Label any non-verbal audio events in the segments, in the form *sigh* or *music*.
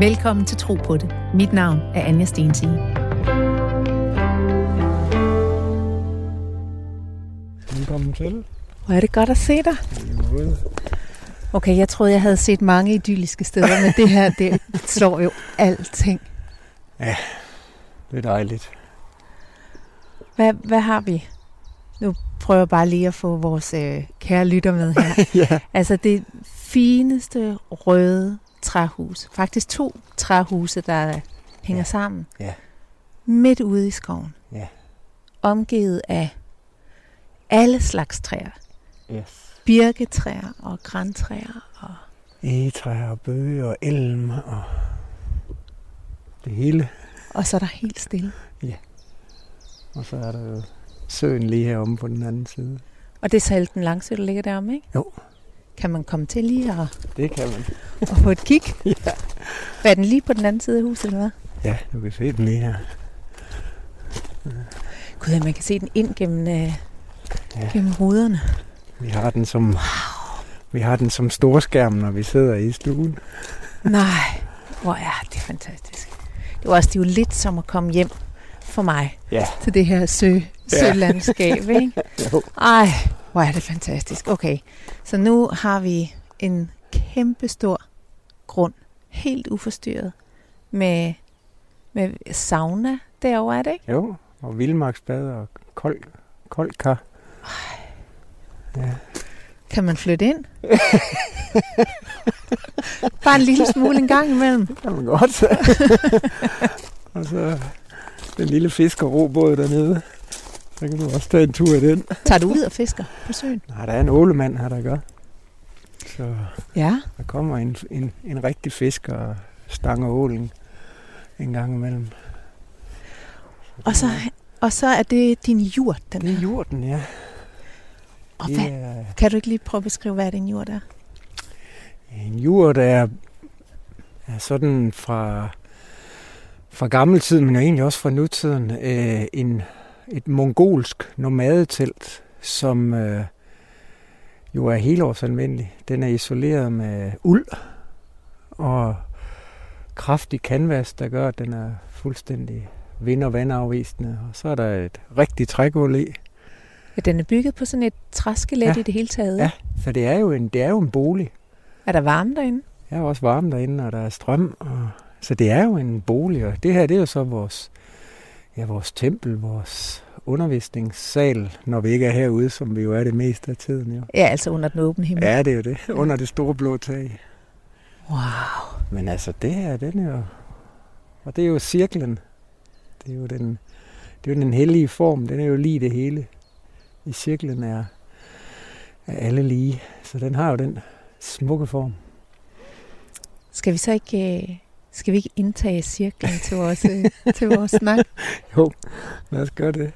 Velkommen til Tro på det. Mit navn er Anja Stensige. Velkommen til. Hvor er det godt at se dig. Okay, jeg troede, jeg havde set mange idylliske steder, men det her, det slår jo alting. Ja, det er dejligt. Hvad, hvad har vi? Nu prøver jeg bare lige at få vores øh, kære lytter med her. *laughs* ja. Altså det fineste røde træhus. Faktisk to træhuse, der hænger Ja. sammen. Ja. Midt ude i skoven. Ja. Omgivet af alle slags træer. Yes. Birketræer og grantræer. Og Egetræer og bøge og elm og det hele. Og så er der helt stille. Og så er der jo søen lige heromme på den anden side. Og det er Salten Langsø, der ligger deromme, ikke? Jo. Kan man komme til lige og, Det kan man. og få et kig? *laughs* Ja. Er den lige på den anden side af huset, eller hvad? Ja, du kan se den lige her. Gud, ja, man kan se den ind gennem, øh, Ja. ja. gennem ruderne. Vi har den som, vi har den som storskærm, når vi sidder i stuen. Nej, hvor er det fantastisk. Det var også det jo lidt som at komme hjem for mig Ja. til det her sø, Ja. Sølandskab, ikke? *laughs* Ej, hvor er det fantastisk. Okay, så nu har vi en kæmpe stor grund, helt uforstyrret, med, med sauna derovre, er det ikke? Jo, og vildmarksbad og kold, kold kar. Ja. Kan man flytte ind? *laughs* Bare en lille smule en gang imellem. Det kan man godt. *laughs* og så den lille fiskerrobåd dernede. Så kan du også tage en tur i den. Tager du ud og fisker på søen? Nej, der er en ålemand her, der gør. Så Ja. der kommer en, en, en rigtig fisker og stanger ålen en gang imellem. Og så, og så er det din jord, den Det er jorden, ja. Og Det hvad, er kan du ikke lige prøve at beskrive, hvad din jord er? en der er, er sådan fra, fra gammel tid, men egentlig også fra nutiden, øh, en, et mongolsk nomadetelt, som øh, jo er helårsanvendelig. Den er isoleret med uld og kraftig canvas, der gør, at den er fuldstændig vind- og vandafvisende. Og så er der et rigtigt trægulv i. Ja, den er bygget på sådan et træskelet Ja. i det hele taget. Ja. Så det er jo en, det er jo en bolig. Er der varme derinde? Jeg er også varme derinde, og der er strøm. Og... Så det er jo en bolig, og det her det er jo så vores, ja, vores tempel, vores undervisningssal, når vi ikke er herude, som vi jo er det meste af tiden. Jo. Ja, altså under den åbne himmel. Ja, det er jo det. Under det store blå tag. Wow. Men altså, det her, den er jo... Og det er jo cirklen. Det er jo den, det er jo den hellige form. Den er jo lige det hele. I cirklen er, er alle lige. Så den har jo den smukke form. Skal vi så ikke, øh, skal vi ikke indtage cirklen til vores, øh, til vores snak? *laughs* Jo, lad os gøre det.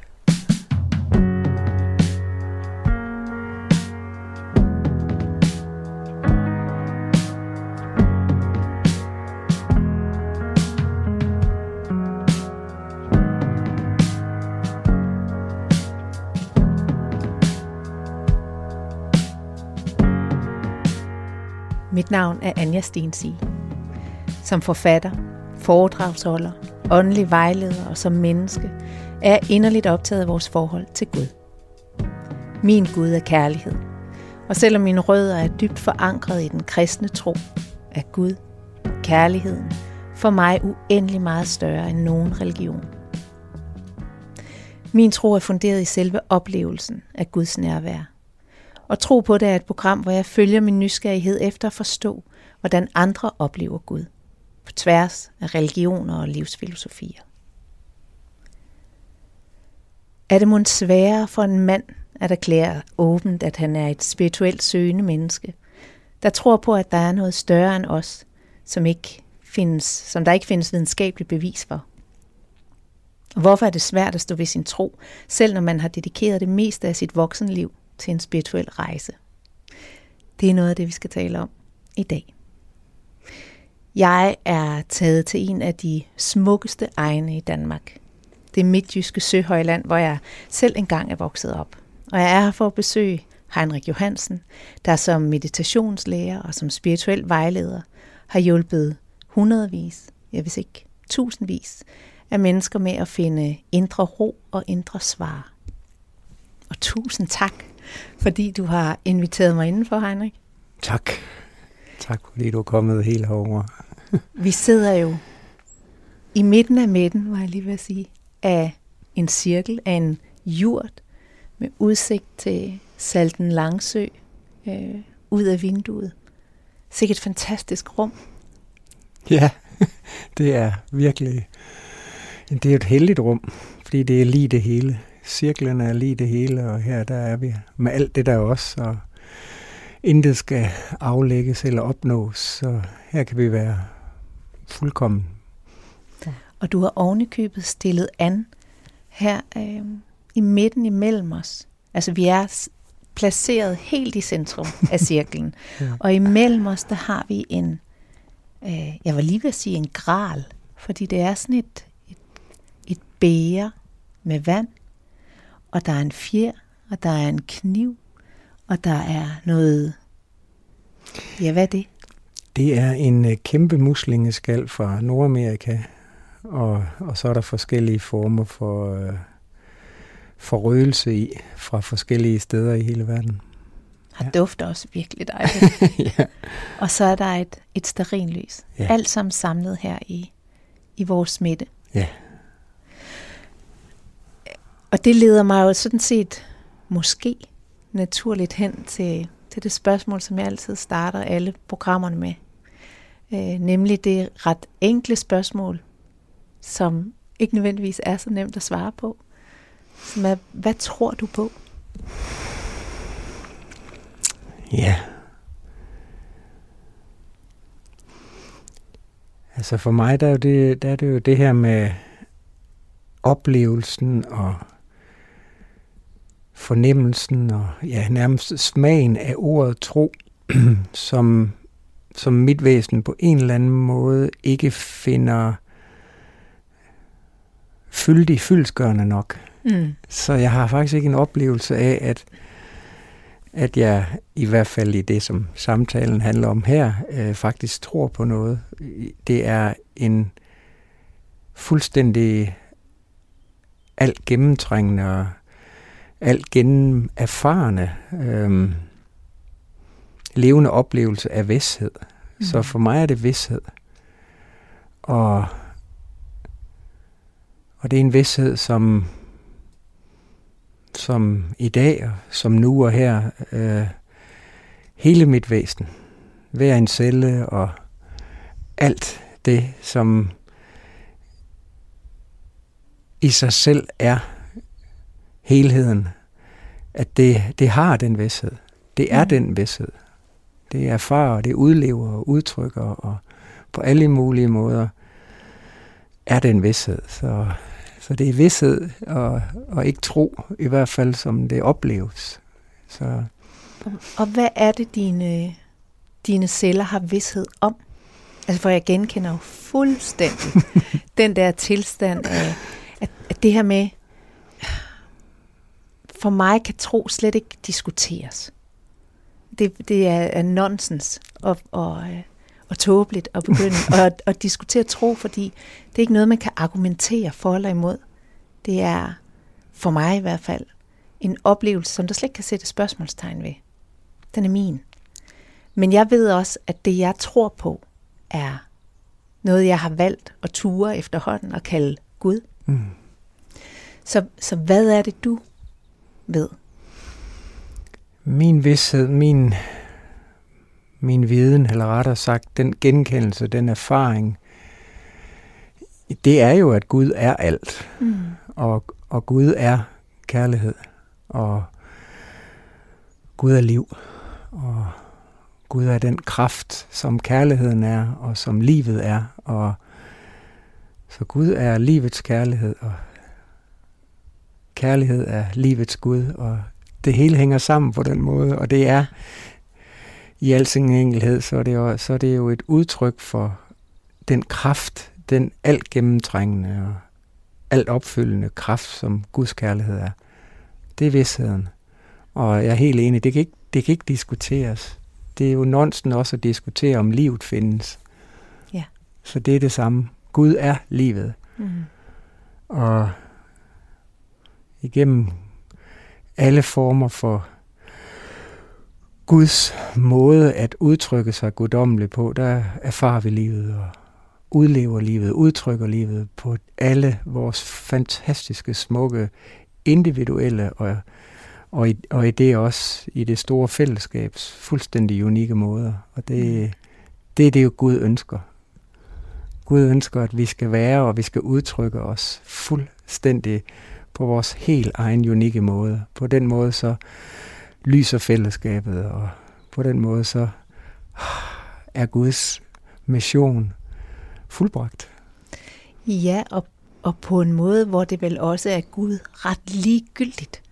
Mit navn er Anja Stensig. Som forfatter, foredragsholder, åndelig vejleder og som menneske er jeg inderligt optaget af vores forhold til Gud. Min Gud er kærlighed, og selvom mine rødder er dybt forankret i den kristne tro, er Gud, kærligheden, for mig uendelig meget større end nogen religion. Min tro er funderet i selve oplevelsen af Guds nærvær. Og tro på det er et program, hvor jeg følger min nysgerrighed efter at forstå, hvordan andre oplever Gud. På tværs af religioner og livsfilosofier. Er det måske sværere for en mand at erklære åbent, at han er et spirituelt søgende menneske, der tror på, at der er noget større end os, som, ikke findes, som der ikke findes videnskabeligt bevis for? Og hvorfor er det svært at stå ved sin tro, selv når man har dedikeret det meste af sit voksenliv til en spirituel rejse? Det er noget af det, vi skal tale om i dag. Jeg er taget til en af de smukkeste egne i Danmark. Det midtjyske Søhøjland, hvor jeg selv engang er vokset op. Og jeg er her for at besøge Heinrich Johansen, der som meditationslærer og som spirituel vejleder har hjulpet hundredvis, ja hvis ikke tusindvis, af mennesker med at finde indre ro og indre svar. Og tusind tak, fordi du har inviteret mig indenfor, Heinrich. Tak. Tak, fordi du er kommet helt herover. Vi sidder jo i midten af midten, var jeg lige ved at sige, af en cirkel, af en jurt med udsigt til Salten Langsø øh, ud af vinduet. Sikkert et fantastisk rum. Ja, *laughs* det er virkelig, det er et heldigt rum, fordi det er lige det hele. Cirklen er lige det hele, og her der er vi med alt det der også, og intet skal aflægges eller opnås, så her kan vi være fuldkommen. Og du har ovenikøbet stillet an her øh, i midten imellem os. Altså vi er placeret helt i centrum af *laughs* cirklen. ja. Og imellem os, der har vi en, øh, jeg var lige ved at sige en gral, fordi det er sådan et, et, et bære med vand, og der er en fjer, og der er en kniv, og der er noget... Ja, hvad er det? Det er en øh, kæmpe muslingeskal fra Nordamerika, og, og så er der forskellige former for, øh, for røgelse i fra forskellige steder i hele verden. Har ja. dufter også virkelig dejligt. *laughs* ja. Og så er der et, et sterinlys. Ja. Alt sammen samlet her i, i vores midte. Ja. Og det leder mig jo sådan set måske naturligt hen til, til det spørgsmål, som jeg altid starter alle programmerne med. Øh, nemlig det ret enkle spørgsmål, som ikke nødvendigvis er så nemt at svare på. Som er, hvad tror du på? Ja. Altså for mig, der er, jo det, der er det jo det her med oplevelsen og fornemmelsen og ja, nærmest smagen af ordet tro, *clears throat* som, som mit væsen på en eller anden måde ikke finder fyldig, fyldsgørende nok. Mm. Så jeg har faktisk ikke en oplevelse af, at, at jeg i hvert fald i det, som samtalen handler om her, øh, faktisk tror på noget. Det er en fuldstændig alt gennemtrængende alt gennem erfarne øh, levende oplevelse af vidshed. Mm. Så for mig er det vidshed. Og, og det er en vidshed, som, som i dag, og som nu og her, øh, hele mit væsen, hver en celle og alt det, som i sig selv er helheden, at det, det har den vidshed. Det er mm. den vidshed. Det erfarer, det udlever og udtrykker, og på alle mulige måder er den vidshed. Så, så det er vidshed og, og ikke tro, i hvert fald som det opleves. Så. Og, hvad er det, dine, dine celler har vidshed om? Altså for jeg genkender jo fuldstændig *laughs* den der tilstand af, at, at det her med, for mig kan tro slet ikke diskuteres. Det, det er, er nonsens og, og, øh, og tåbeligt at begynde *laughs* at, at diskutere tro, fordi det er ikke noget, man kan argumentere for eller imod. Det er, for mig i hvert fald, en oplevelse, som der slet ikke kan sætte spørgsmålstegn ved. Den er min. Men jeg ved også, at det, jeg tror på, er noget, jeg har valgt at ture efterhånden og kalde Gud. Mm. Så, så hvad er det, du ved? Min vidshed, min, min viden, eller rettere sagt, den genkendelse, den erfaring, det er jo, at Gud er alt. Mm. Og, og Gud er kærlighed. Og Gud er liv. Og Gud er den kraft, som kærligheden er, og som livet er. Og så Gud er livets kærlighed, og kærlighed er livets Gud, og det hele hænger sammen på den måde, og det er i al sin enkelhed, så er det jo, så er det jo et udtryk for den kraft, den alt gennemtrængende og alt opfyldende kraft, som Guds kærlighed er. Det er vidsheden. Og jeg er helt enig, det kan ikke, det kan ikke diskuteres. Det er jo nonsen også at diskutere, om livet findes. Ja. Så det er det samme. Gud er livet. Mm. Og igennem alle former for Guds måde at udtrykke sig guddommeligt på, der erfarer vi livet og udlever livet, udtrykker livet på alle vores fantastiske, smukke, individuelle og, og, i, og i det også i det store fællesskabs fuldstændig unikke måder. Og det, det er det jo Gud ønsker. Gud ønsker, at vi skal være og vi skal udtrykke os fuldstændig på vores helt egen unikke måde. På den måde så lyser fællesskabet, og på den måde så er Guds mission fuldbragt. Ja, og, og på en måde, hvor det vel også er Gud ret ligegyldigt,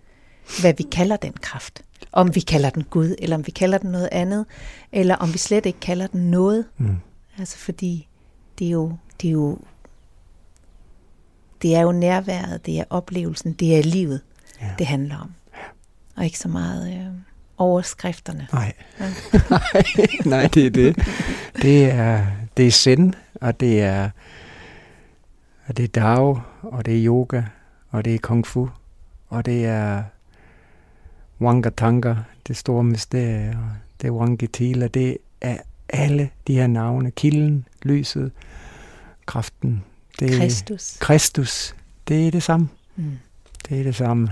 hvad vi kalder den kraft. Om vi kalder den Gud, eller om vi kalder den noget andet, eller om vi slet ikke kalder den noget. Mm. Altså fordi det er jo, det er jo, det er jo nærværet, det er oplevelsen, det er livet, Ja. det handler om. Og ikke så meget øh, overskrifterne. Nej. Ja. *laughs* nej, det er det. Det er, det er zen, og det er, og det er Dao, og det er yoga, og det er kung fu, og det er Wangatanga, det store mysterie, og det er Wangitila, det er alle de her navne. Kilden, lyset, kraften. Det Kristus. Kristus. Det er det samme. Mm. Det er det samme.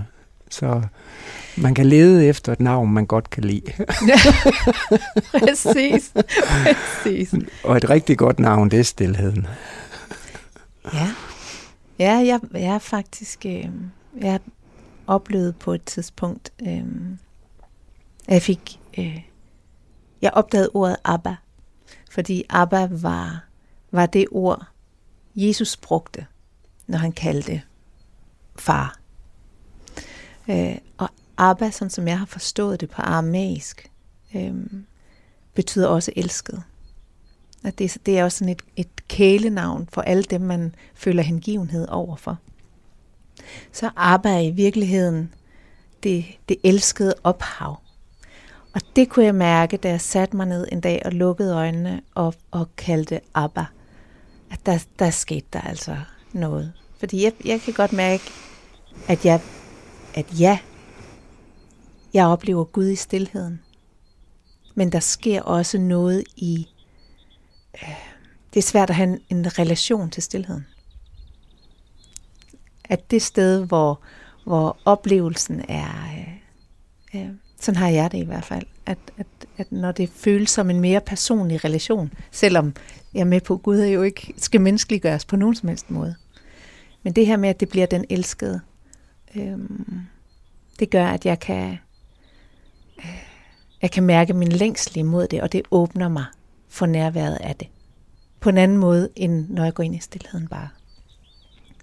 Så man kan lede efter et navn, man godt kan lide. *laughs* Præcis. Præcis. Og et rigtig godt navn, det er stillheden. Ja, ja jeg, jeg er faktisk, øh, jeg oplevede på et tidspunkt, øh, at jeg fik, øh, jeg opdagede ordet Abba, fordi Abba var, var det ord, Jesus brugte, når han kaldte far. Øh, og Abba, sådan som jeg har forstået det på aramæisk, øh, betyder også elsket. At det, det er også sådan et, et kælenavn for alle dem, man føler hengivenhed overfor. Så Abba er i virkeligheden det, det elskede ophav. Og det kunne jeg mærke, da jeg satte mig ned en dag og lukkede øjnene og, og kaldte Abba. At der, der skete der altså noget. Fordi jeg, jeg kan godt mærke, at jeg, at ja, jeg oplever Gud i stilheden. Men der sker også noget i øh, det er svært at have en, en relation til stillheden. At det sted, hvor, hvor oplevelsen er, øh, øh, sådan har jeg det i hvert fald, at, at, at når det føles som en mere personlig relation, selvom jeg er med på, at Gud er jo ikke skal menneskeliggøres på nogen som helst måde. Men det her med, at det bliver den elskede, øhm, det gør, at jeg kan, øh, jeg kan mærke min længsel imod det, og det åbner mig for nærværet af det. På en anden måde, end når jeg går ind i stillheden bare.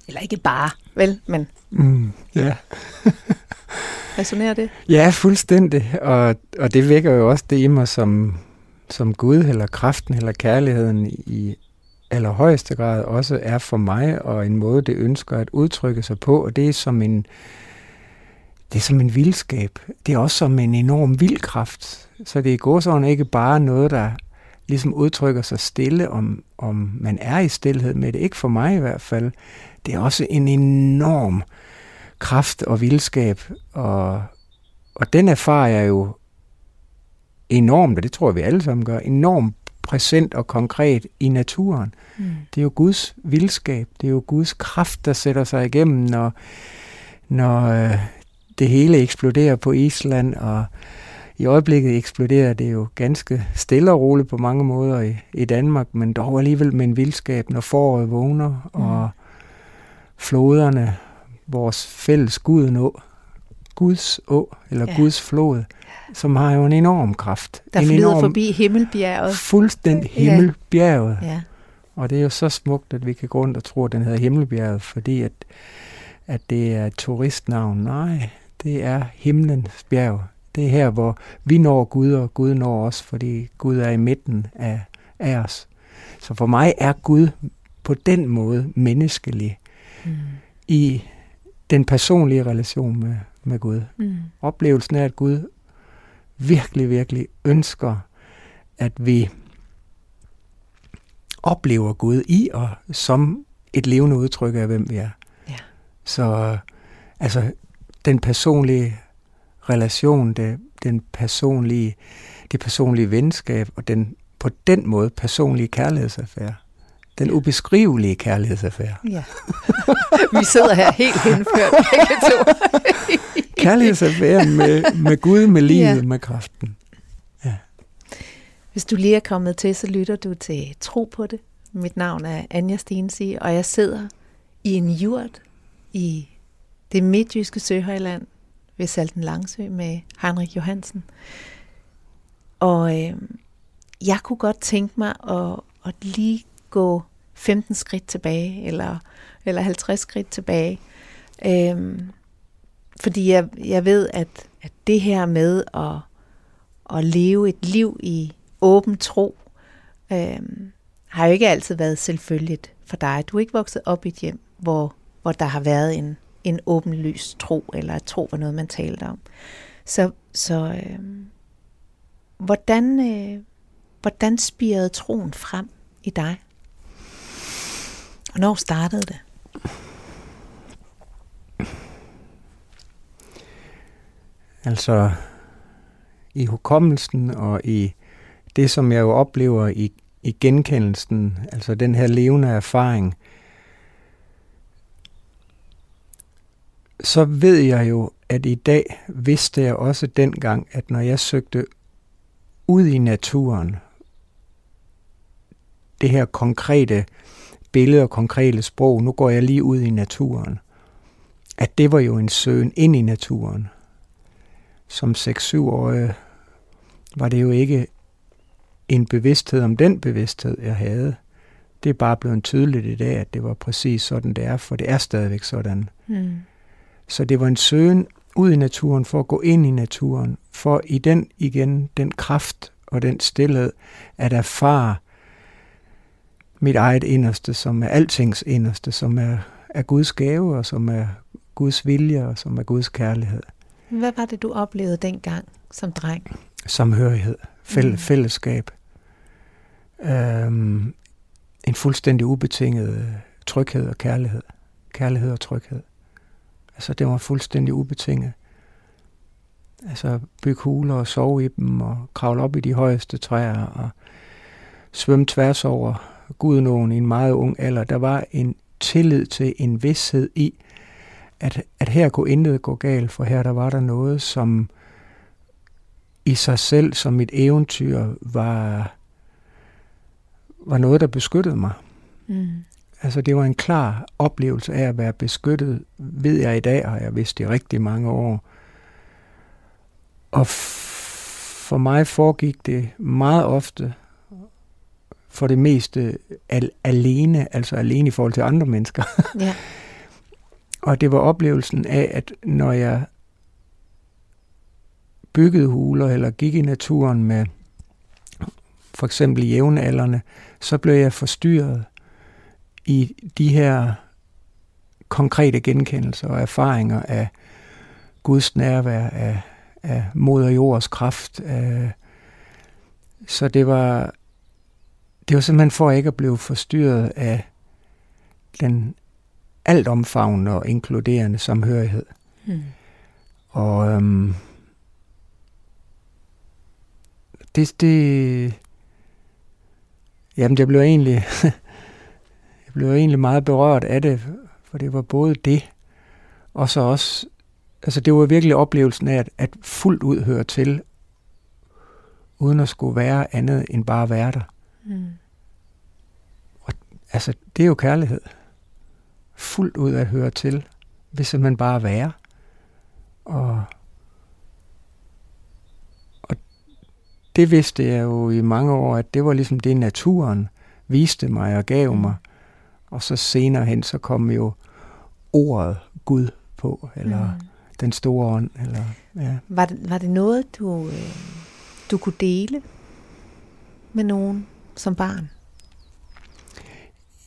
Eller ikke bare, vel, men Mm, ja. *laughs* resonerer det? ja, fuldstændig. Og, og det vækker jo også det i mig som, som Gud, eller kraften, eller kærligheden i allerhøjeste grad også er for mig, og en måde, det ønsker at udtrykke sig på, og det er som en, det er som en vildskab. Det er også som en enorm vildkraft. Så det er gåsøjne ikke bare noget, der ligesom udtrykker sig stille, om, om man er i stillhed med det. Ikke for mig i hvert fald. Det er også en enorm kraft og vildskab, og, og den erfarer jeg jo enormt, og det tror jeg, vi alle sammen gør, enormt præsent og konkret i naturen. Mm. Det er jo Guds vildskab, det er jo Guds kraft, der sætter sig igennem, når, når øh, det hele eksploderer på Island, og i øjeblikket eksploderer det jo ganske stille og roligt på mange måder i, i Danmark, men dog alligevel med en vildskab, når foråret vågner, Mm. og floderne, vores fælles Gudenå, Guds å, eller Ja. ja. Guds flod, som har jo en enorm kraft. Der en flyder enorm, forbi himmelbjerget. Fuldstændig Ja. himmelbjerget. Ja. Og det er jo så smukt, at vi kan gå rundt og tro, at den hedder Himmelbjerget, fordi at, at det er et turistnavn. Nej, det er himlens bjerg. Det er her, hvor vi når Gud, og Gud når os, fordi Gud er i midten af, af os. Så for mig er Gud på den måde menneskelig Mm. i den personlige relation med, med Gud. Mm. Oplevelsen af, at Gud virkelig, virkelig ønsker, at vi oplever Gud i og som et levende udtryk af, hvem vi er. Ja. Så altså, den personlige relation, det, den personlige, det personlige venskab og den på den måde personlige kærlighedsaffære. Den ubeskrivelige kærlighedsaffære. Ja. *laughs* Vi sidder her helt henført begge to. *laughs* kærlighedsaffæren med, med Gud, med livet, ja. med kraften. Ja. Hvis du lige er kommet til, så lytter du til Tro på det. Mit navn er Anja Stensi, og jeg sidder i en jurt i det midtjyske Søhøjland ved Salten Langsø med Henrik Johansen. Og øh, jeg kunne godt tænke mig at, at lige gå 15 skridt tilbage, eller, eller 50 skridt tilbage. Øhm, fordi jeg, jeg ved, at, at det her med at, at leve et liv i åben tro, øhm, har jo ikke altid været selvfølgeligt for dig. Du er ikke vokset op i et hjem, hvor, hvor der har været en, en åbenlys tro, eller at tro var noget, man talte om. Så, så øhm, hvordan, øh, hvordan spirede troen frem i dig? Hvornår startede det? Altså i hukommelsen og i det, som jeg jo oplever i, i genkendelsen, altså den her levende erfaring, så ved jeg jo, at i dag vidste jeg også dengang, at når jeg søgte ud i naturen, det her konkrete billede og konkrete sprog, nu går jeg lige ud i naturen, at det var jo en søgen ind i naturen. Som 6-7-årig var det jo ikke en bevidsthed om den bevidsthed, jeg havde. Det er bare blevet tydeligt i dag, at det var præcis sådan, det er, for det er stadigvæk sådan. Mm. Så det var en søgen ud i naturen for at gå ind i naturen, for i den igen, den kraft og den stillhed, at erfare, mit eget inderste, som er altings inderste, som er, er Guds gave, og som er Guds vilje, og som er Guds kærlighed. Hvad var det, du oplevede dengang som dreng? Samhørighed, fæll- mm. fællesskab, øhm, en fuldstændig ubetinget tryghed og kærlighed. Kærlighed og tryghed. Altså, det var fuldstændig ubetinget. Altså, bygge huler og sove i dem, og kravle op i de højeste træer, og svømme tværs over Gudnåen i en meget ung alder, der var en tillid til en vidshed i, at, at her kunne intet gå galt, for her der var der noget, som i sig selv som et eventyr var, var noget, der beskyttede mig. Mm. Altså det var en klar oplevelse af at være beskyttet, ved jeg i dag, og jeg vidst det i rigtig mange år. Og for mig foregik det meget ofte for det meste al- alene, altså alene i forhold til andre mennesker. Ja. *laughs* og det var oplevelsen af, at når jeg byggede huler eller gik i naturen med for eksempel jævnaldrende, så blev jeg forstyrret i de her konkrete genkendelser og erfaringer af Guds nærvær, af, af moder jords kraft. Af, så det var det var simpelthen for ikke at blive forstyrret af den altomfavnende og inkluderende samhørighed. Hmm. Og øhm, det, det, jamen det blev egentlig, *laughs* jeg blev egentlig meget berørt af det, for det var både det, og så også, altså det var virkelig oplevelsen af at, at fuldt ud høre til, uden at skulle være andet end bare være der. Mm. Og altså, det er jo kærlighed. Fuldt ud at høre til, hvis man bare være. Og, og det vidste jeg jo i mange år, at det var ligesom det, naturen viste mig og gav mm. mig. Og så senere hen, så kom jo ordet Gud på, eller mm. den store ånd. Eller, ja. var, det, var det noget, du, øh, du kunne dele med nogen? Som barn?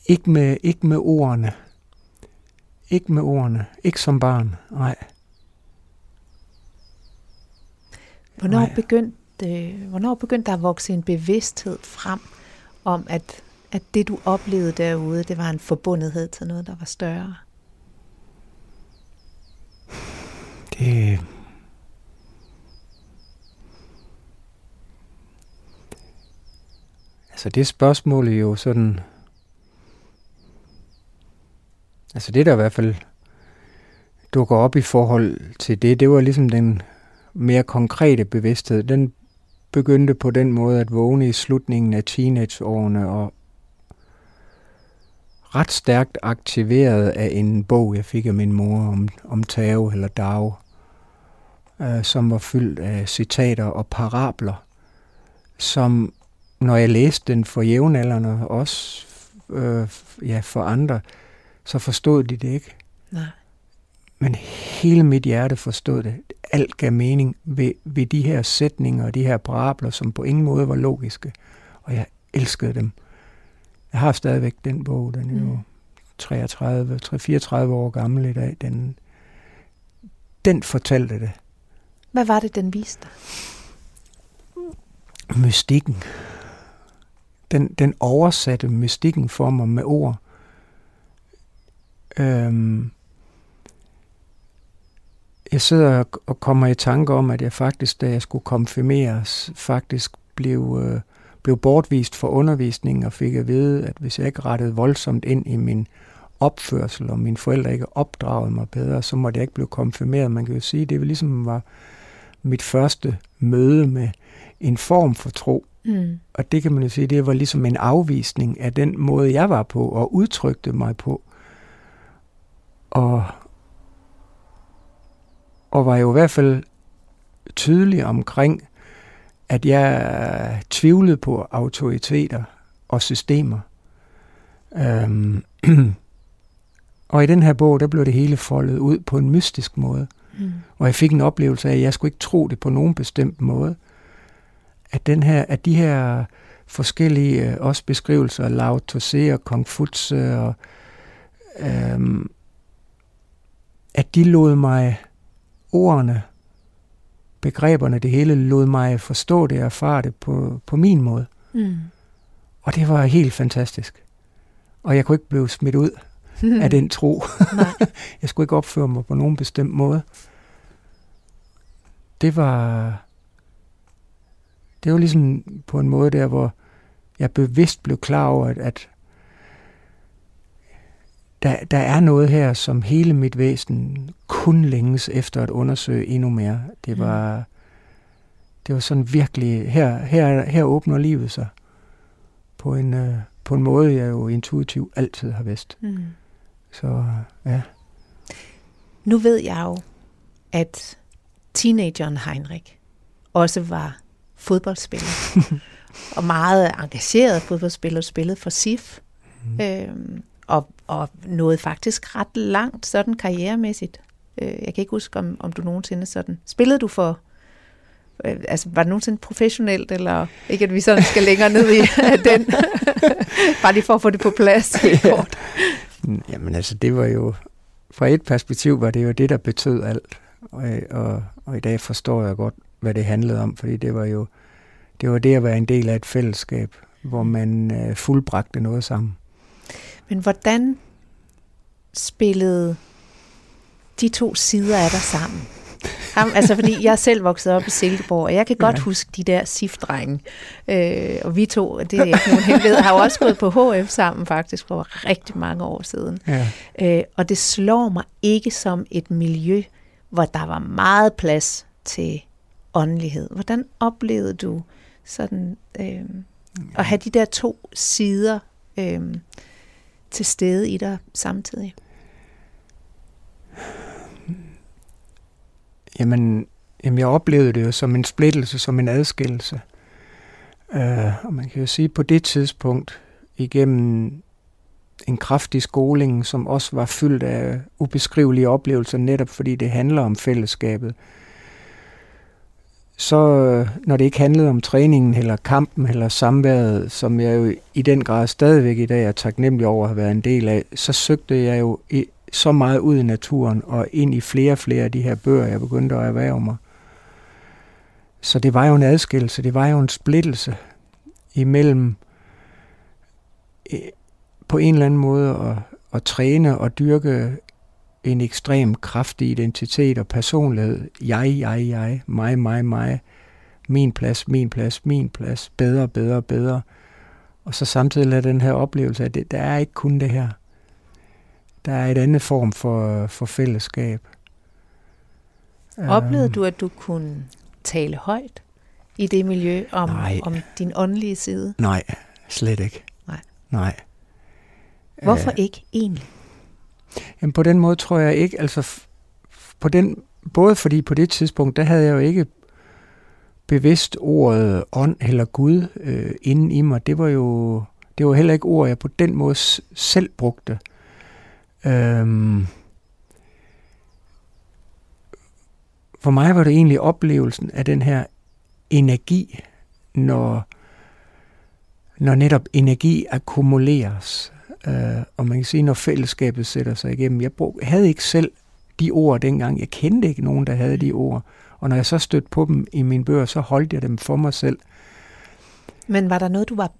Ikke med, ikke med ordene. Ikke med ordene. Ikke som barn, nej. Hvornår, nej. Begyndte, hvornår begyndte der at vokse en bevidsthed frem om, at, at det, du oplevede derude, det var en forbundethed til noget, der var større? Det... Så det spørgsmål er jo sådan... Altså det, der i hvert fald dukker op i forhold til det, det var ligesom den mere konkrete bevidsthed. Den begyndte på den måde at vågne i slutningen af teenageårene og ret stærkt aktiveret af en bog, jeg fik af min mor om, om Tao eller Dao, øh, som var fyldt af citater og parabler, som når jeg læste den for jævnaldrende, også øh, ja, for andre, så forstod de det ikke. Nej. Men hele mit hjerte forstod det. Alt gav mening ved, ved de her sætninger og de her parabler, som på ingen måde var logiske. Og jeg elskede dem. Jeg har stadigvæk den bog, den er jo 33, 34 år gammel i dag. Den, den fortalte det. Hvad var det, den viste dig? Mystikken. Den, den oversatte mystikken for mig med ord. Øhm, jeg sidder og kommer i tanke om, at jeg faktisk, da jeg skulle konfirmeres, faktisk blev, øh, blev bortvist for undervisningen og fik at vide, at hvis jeg ikke rettede voldsomt ind i min opførsel, og mine forældre ikke opdragede mig bedre, så måtte jeg ikke blive konfirmeret. Man kan jo sige, at det ligesom var mit første møde med en form for tro. Mm. Og det kan man jo sige, det var ligesom en afvisning af den måde, jeg var på og udtrykte mig på. Og, og var jo i hvert fald tydelig omkring, at jeg tvivlede på autoriteter og systemer. Øhm, *clears throat* og i den her bog, der blev det hele foldet ud på en mystisk måde. Mm. Og jeg fik en oplevelse af, at jeg skulle ikke tro det på nogen bestemt måde. At, den her, at de her forskellige øh, også beskrivelser af Lao Tse og Kung Futse, og, øhm, at de lod mig ordene, begreberne, det hele lod mig forstå det og erfare det på, på min måde. Mm. Og det var helt fantastisk. Og jeg kunne ikke blive smidt ud af *laughs* den tro. *laughs* Jeg skulle ikke opføre mig på nogen bestemt måde. Det var, det var ligesom på en måde der, hvor jeg bevidst blev klar over, at, at der, der er noget her, som hele mit væsen kun længes efter at undersøge endnu mere. Det mm. var, det var sådan virkelig, her, her, her åbner livet sig på en, øh, på en måde, jeg jo intuitivt altid har vidst. Mm. Så ja. Nu ved jeg jo, at teenageren Heinrich også var fodboldspiller. *laughs* og meget engageret fodboldspiller, spillede for SIF. Mm. Øhm, og, og nåede faktisk ret langt sådan karrieremæssigt. Øh, jeg kan ikke huske, om, om du nogensinde sådan... Spillede du for... Øh, altså, var det nogensinde professionelt, eller ikke, at vi sådan skal længere ned i *laughs* *laughs* den? Bare lige for at få det på plads. Ja. Jamen altså, det var jo, fra et perspektiv var det jo det, der betød alt. Og, og, og i dag forstår jeg godt, hvad det handlede om, fordi det var jo det var det at være en del af et fællesskab, hvor man øh, fuldbragte noget sammen. Men hvordan spillede de to sider af dig sammen? Ham, altså fordi jeg selv vokset op i Silkeborg, og jeg kan godt ja. huske de der siftdrenge. Øh, og vi to, det er ikke nogen hemmelighed, har jo også gået på HF sammen faktisk for rigtig mange år siden. Ja. Øh, og det slår mig ikke som et miljø, hvor der var meget plads til åndelighed. Hvordan oplevede du sådan øh, at have de der to sider øh, til stede i dig samtidig? Jamen, jamen, jeg oplevede det jo som en splittelse, som en adskillelse. Uh, og man kan jo sige, på det tidspunkt, igennem en kraftig skoling, som også var fyldt af ubeskrivelige oplevelser, netop fordi det handler om fællesskabet, så øh, når det ikke handlede om træningen, eller kampen, eller samværet, som jeg jo i den grad stadigvæk i dag er taknemmelig over at have været en del af, så søgte jeg jo i, så meget ud i naturen og ind i flere og flere af de her bøger, jeg begyndte at erhverve mig. Så det var jo en adskillelse, det var jo en splittelse imellem øh, på en eller anden måde at, at træne og dyrke en ekstrem kraftig identitet og personlighed. Jeg, jeg, jeg, mig, mig, mig. Min plads, min plads, min plads. Bedre, bedre, bedre. Og så samtidig lade den her oplevelse af, at det, der er ikke kun det her. Der er et andet form for, for fællesskab. Oplevede øhm. du, at du kunne tale højt i det miljø om, om din åndelige side? Nej, slet ikke. Nej. Nej. Hvorfor uh, ikke egentlig? Jamen på den måde tror jeg ikke, altså på den, både fordi på det tidspunkt, der havde jeg jo ikke bevidst ordet ånd eller Gud øh, inden i mig. Det var jo det var heller ikke ord, jeg på den måde selv brugte. Øhm, for mig var det egentlig oplevelsen af den her energi, når, når netop energi akkumuleres. Øh, og man kan sige, når fællesskabet sætter sig igennem. Jeg brug, havde ikke selv de ord dengang. Jeg kendte ikke nogen, der havde de ord. Og når jeg så stødte på dem i min bøger, så holdt jeg dem for mig selv. Men var der noget, du var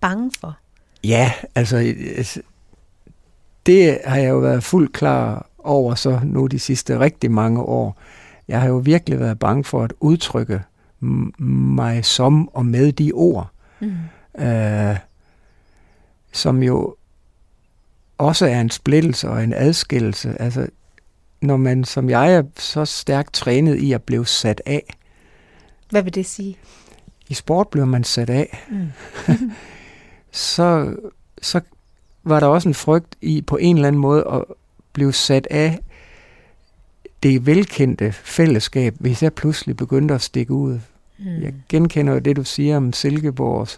bange for? Ja, altså, det har jeg jo været fuldt klar over så nu de sidste rigtig mange år. Jeg har jo virkelig været bange for at udtrykke mig som og med de ord, mm. øh, som jo også er en splittelse og en adskillelse. Altså, når man som jeg er så stærkt trænet i at blive sat af. Hvad vil det sige? I sport bliver man sat af. Mm. *laughs* så, så var der også en frygt i på en eller anden måde at blive sat af det velkendte fællesskab, hvis jeg pludselig begyndte at stikke ud. Mm. Jeg genkender jo det, du siger om Silkeborg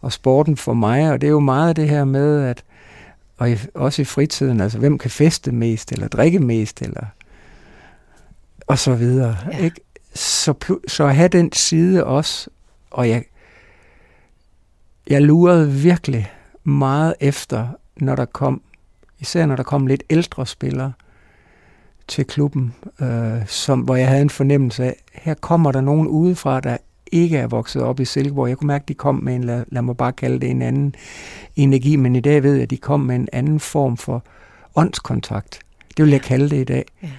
og sporten for mig, og det er jo meget det her med, at og i, også i fritiden, altså hvem kan feste mest, eller drikke mest, eller og så videre. Ja. Ikke? Så, så at have den side også, og jeg, jeg lurede virkelig meget efter, når der kom, især når der kom lidt ældre spillere til klubben, øh, som, hvor jeg havde en fornemmelse af, her kommer der nogen udefra, der ikke er vokset op i Silkeborg. Jeg kunne mærke, at de kom med en, lad, lad mig bare kalde det en anden energi, men i dag ved jeg, at de kom med en anden form for åndskontakt. Det vil jeg kalde det i dag. Ja.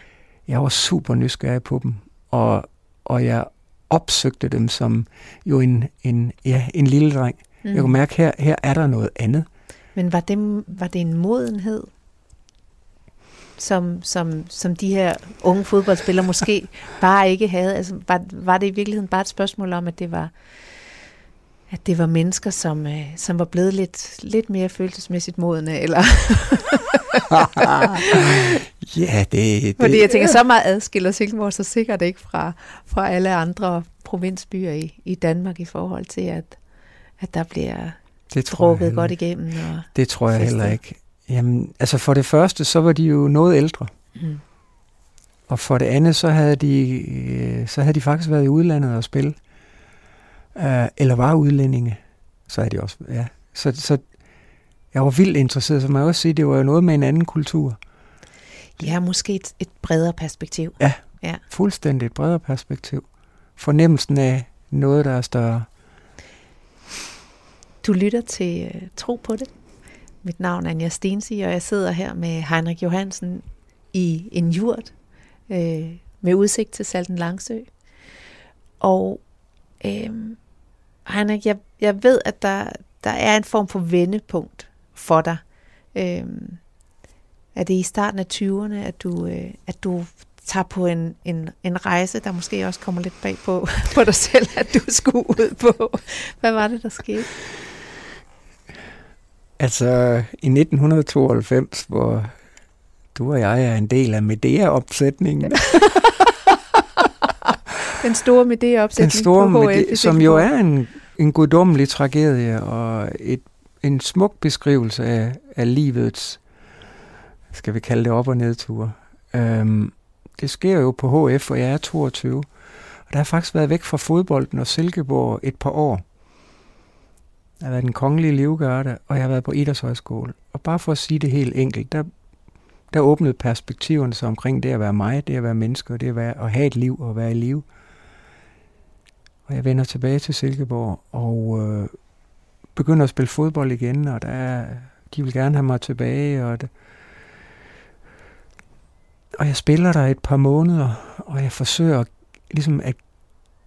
Jeg var super nysgerrig på dem, og, og jeg opsøgte dem som jo en, en, ja, en lille dreng. Mm. Jeg kunne mærke, her, her er der noget andet. Men var det, var det en modenhed, som, som, som de her unge fodboldspillere måske *laughs* bare ikke havde? Altså, var, var det i virkeligheden bare et spørgsmål om, at det var, at det var mennesker, som, øh, som var blevet lidt, lidt mere følelsesmæssigt modne, eller? *laughs* ja, det, det... Fordi jeg tænker, så meget adskiller Silkeborg så sikkert ikke fra, fra alle andre provinsbyer i, i Danmark i forhold til, at, at der bliver det drukket godt igennem. Og det tror jeg festet. heller ikke. Jamen, altså for det første, så var de jo noget ældre. Mm. Og for det andet, så havde de, øh, så havde de faktisk været i udlandet og spille. Uh, eller var udlændinge. Så er de også, ja. Så, så jeg var vildt interesseret, så man også sige, det var jo noget med en anden kultur. Ja, måske et, et bredere perspektiv. Ja, ja, fuldstændig et bredere perspektiv. Fornemmelsen af noget, der er større. Du lytter til uh, Tro på det. Mit navn er Anja Stensi, og jeg sidder her med Heinrich Johansen i en jurt øh, med udsigt til Salten Langsø. Og øh, Heinrich, jeg, jeg ved, at der, der er en form for vendepunkt for dig. Øh, er det i starten af 20'erne, at du, øh, at du tager på en, en, en rejse, der måske også kommer lidt bag på, *laughs* på dig selv, at du skulle ud på. Hvad var det, der skete? Altså i 1992, hvor du og jeg er en del af Medea-opsætningen. *laughs* Den store Medea-opsætning Den store på Medea, som jo er en, en guddommelig tragedie og et, en smuk beskrivelse af, af livets, skal vi kalde det op- og nedture. Øhm, det sker jo på HF, og jeg er 22. Og der har faktisk været væk fra fodbolden og Silkeborg et par år. Jeg har været den kongelige livgørte, og jeg har været på Idrætshøjskole. Og bare for at sige det helt enkelt, der, der åbnede perspektiverne sig omkring det at være mig, det at være menneske, og det at, være, at have et liv og være i live. Og jeg vender tilbage til Silkeborg, og øh, begynder at spille fodbold igen, og der er, de vil gerne have mig tilbage, og det, og jeg spiller der et par måneder, og jeg forsøger ligesom at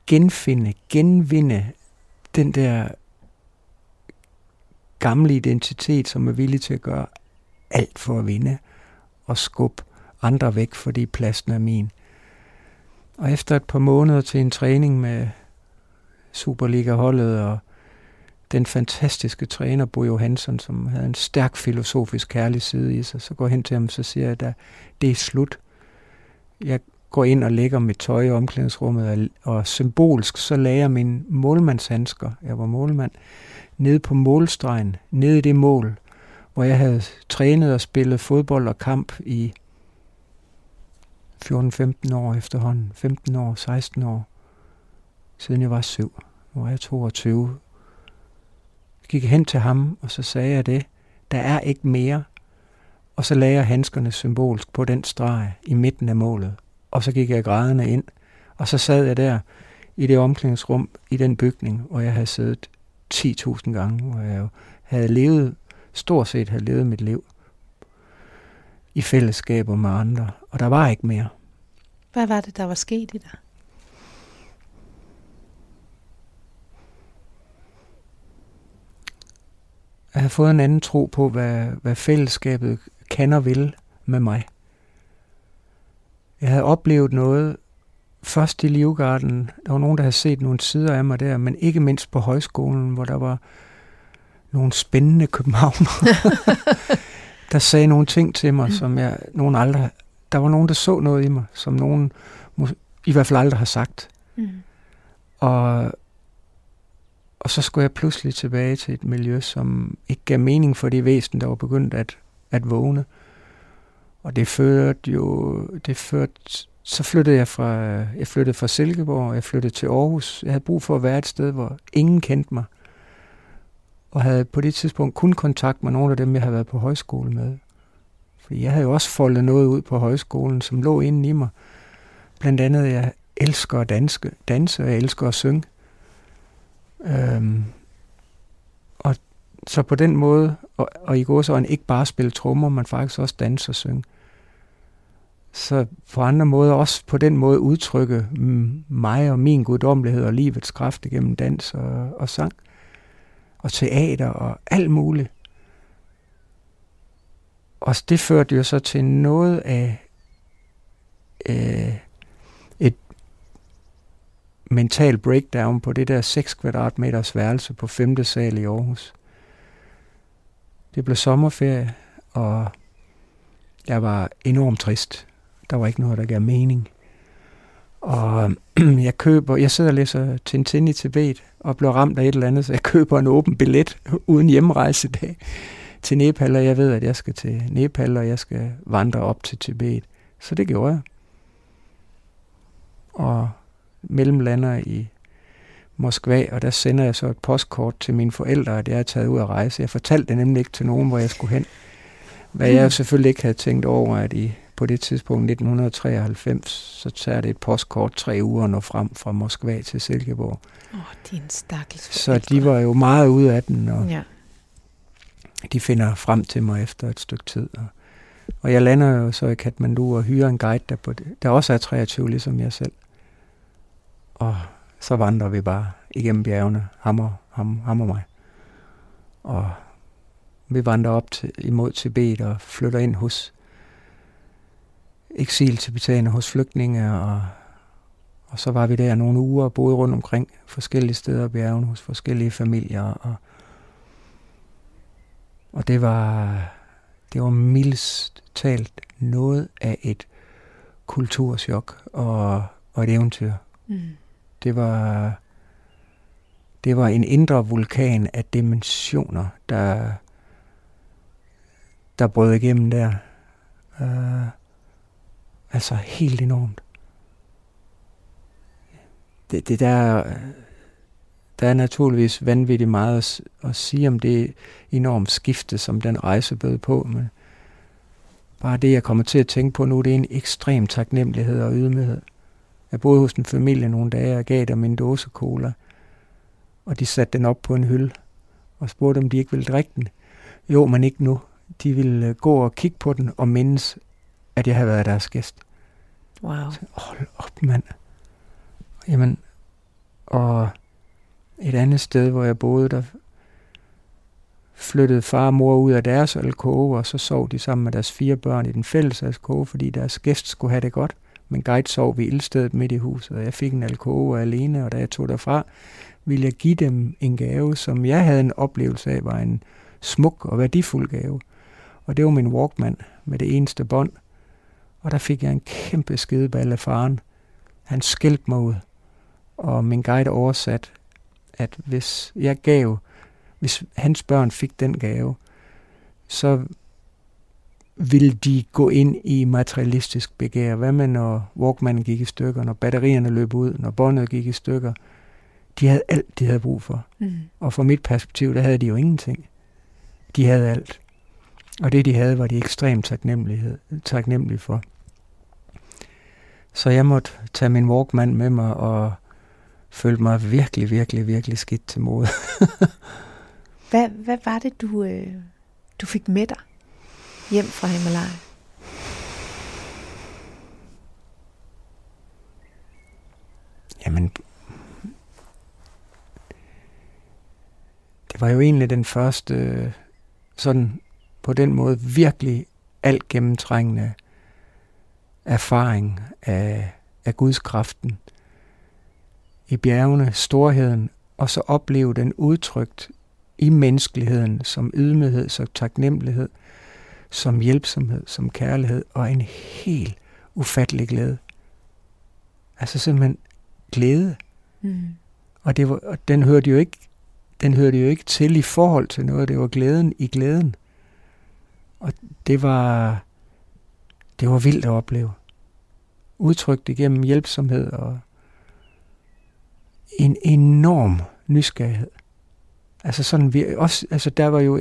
genfinde, genvinde den der gamle identitet, som er villig til at gøre alt for at vinde og skubbe andre væk, fordi pladsen er min. Og efter et par måneder til en træning med Superliga-holdet og den fantastiske træner Bo Johansson, som havde en stærk filosofisk kærlig side i sig, så går jeg hen til ham, så siger jeg, at det er slut. Jeg går ind og lægger mit tøj i omklædningsrummet, og symbolsk så lagde jeg mine målmandshandsker, jeg var målmand, nede på målstregen, nede i det mål, hvor jeg havde trænet og spillet fodbold og kamp i 14-15 år efterhånden, 15 år, 16 år, siden jeg var syv. Nu var jeg 22. Jeg gik hen til ham, og så sagde jeg det. Der er ikke mere. Og så lagde jeg handskerne symbolsk på den streg i midten af målet. Og så gik jeg grædende ind. Og så sad jeg der i det omklædningsrum i den bygning, hvor jeg havde siddet 10.000 gange, hvor jeg jo havde levet, stort set havde levet mit liv i fællesskaber med andre. Og der var ikke mere. Hvad var det, der var sket i dig? Jeg har fået en anden tro på, hvad, hvad fællesskabet kan og vil med mig. Jeg havde oplevet noget, først i Livgarden, der var nogen, der havde set nogle sider af mig der, men ikke mindst på højskolen, hvor der var nogle spændende københavner, *laughs* der sagde nogle ting til mig, som jeg nogen aldrig... Der var nogen, der så noget i mig, som nogen i hvert fald aldrig har sagt. Mm. Og, og så skulle jeg pludselig tilbage til et miljø, som ikke gav mening for de væsen, der var begyndt at, at vågne. Og det førte jo... Det førte, så flyttede jeg fra, jeg flyttede fra Silkeborg, jeg flyttede til Aarhus. Jeg havde brug for at være et sted, hvor ingen kendte mig. Og havde på det tidspunkt kun kontakt med nogle af dem, jeg havde været på højskole med. Fordi jeg havde jo også foldet noget ud på højskolen, som lå inde i mig. Blandt andet, jeg elsker at danske, danse, og jeg elsker at synge. Øhm, og så på den måde, og, og i går så ikke bare spille trommer, men faktisk også danse og synge. Så på andre måder også på den måde udtrykke mig og min guddommelighed og livets kraft igennem dans og, og sang og teater og alt muligt. Og det førte jo så til noget af øh, et mental breakdown på det der 6 kvadratmeters værelse på 5. sal i Aarhus. Det blev sommerferie, og jeg var enormt trist. Der var ikke noget, der gav mening. Og *clears throat* jeg køber, jeg sidder og læser Tintin i Tibet, og bliver ramt af et eller andet, så jeg køber en åben billet *laughs* uden hjemrejsedag til Nepal, og jeg ved, at jeg skal til Nepal, og jeg skal vandre op til Tibet. Så det gjorde jeg. Og mellemlander i Moskva, og der sender jeg så et postkort til mine forældre, at jeg er taget ud at rejse. Jeg fortalte det nemlig ikke til nogen, hvor jeg skulle hen. Hvad jeg selvfølgelig ikke havde tænkt over, at i på det tidspunkt 1993, så tager det et postkort tre uger når frem fra Moskva til Silkeborg. Åh, oh, din stakkels Så de var jo meget ude af den, og ja. de finder frem til mig efter et stykke tid. Og, og jeg lander jo så i Kathmandu og hyrer en guide, der, på det, der også er 23, ligesom jeg selv. Og så vandrer vi bare igennem bjergene, ham og, ham, ham og mig. Og vi vandrer op til, imod Tibet og flytter ind hos eksiltibetaner hos flygtninge, og, og så var vi der nogle uger og boede rundt omkring forskellige steder i bjergen hos forskellige familier, og, og det var, det var mildest talt noget af et kulturschok og, og et eventyr. Mm. Det var det var en indre vulkan af dimensioner, der, der brød igennem der. Uh, Altså helt enormt. Det, det der, der er naturligvis vanvittigt meget at, at sige om det enormt skifte, som den rejse bød på, men bare det, jeg kommer til at tænke på nu, det er en ekstrem taknemmelighed og ydmyghed. Jeg boede hos en familie nogle dage og gav dem en dåse cola, og de satte den op på en hylde. og spurgte, om de ikke ville drikke den. Jo, men ikke nu. De ville øh, gå og kigge på den og mindes, at jeg havde været deres gæst. Wow. Så, hold op, mand. Jamen, og et andet sted, hvor jeg boede, der flyttede far og mor ud af deres alkove, og så sov de sammen med deres fire børn i den fælles alkove, fordi deres gæst skulle have det godt. Men guide sov ved ildstedet midt i huset, og jeg fik en alkove alene, og da jeg tog derfra, ville jeg give dem en gave, som jeg havde en oplevelse af, var en smuk og værdifuld gave. Og det var min Walkman med det eneste bånd. Og der fik jeg en kæmpe skideball af faren. Han skældte mig ud, og min guide oversat, at hvis jeg gav, hvis hans børn fik den gave, så ville de gå ind i materialistisk begær. Hvad med når Walkmanen gik i stykker, når batterierne løb ud, når båndet gik i stykker? De havde alt, de havde brug for. Mm. Og fra mit perspektiv, der havde de jo ingenting. De havde alt. Og det, de havde, var de ekstremt taknemmelige for. Så jeg måtte tage min Walkman med mig og følte mig virkelig, virkelig, virkelig skidt til mode. *laughs* hvad, hvad var det, du, øh, du fik med dig hjem fra Himalaya? Jamen, det var jo egentlig den første, sådan på den måde virkelig alt gennemtrængende erfaring af, af Guds kraften i bjergene, storheden, og så opleve den udtrykt i menneskeligheden som ydmyghed, som taknemmelighed, som hjælpsomhed, som kærlighed og en helt ufattelig glæde. Altså simpelthen glæde. Mm. Og, det var, og den hørte jo ikke den hørte jo ikke til i forhold til noget. Det var glæden i glæden. Og det var, det var vildt at opleve. Udtrykt igennem hjælpsomhed og en enorm nysgerrighed. Altså sådan, vi også, altså der var jo,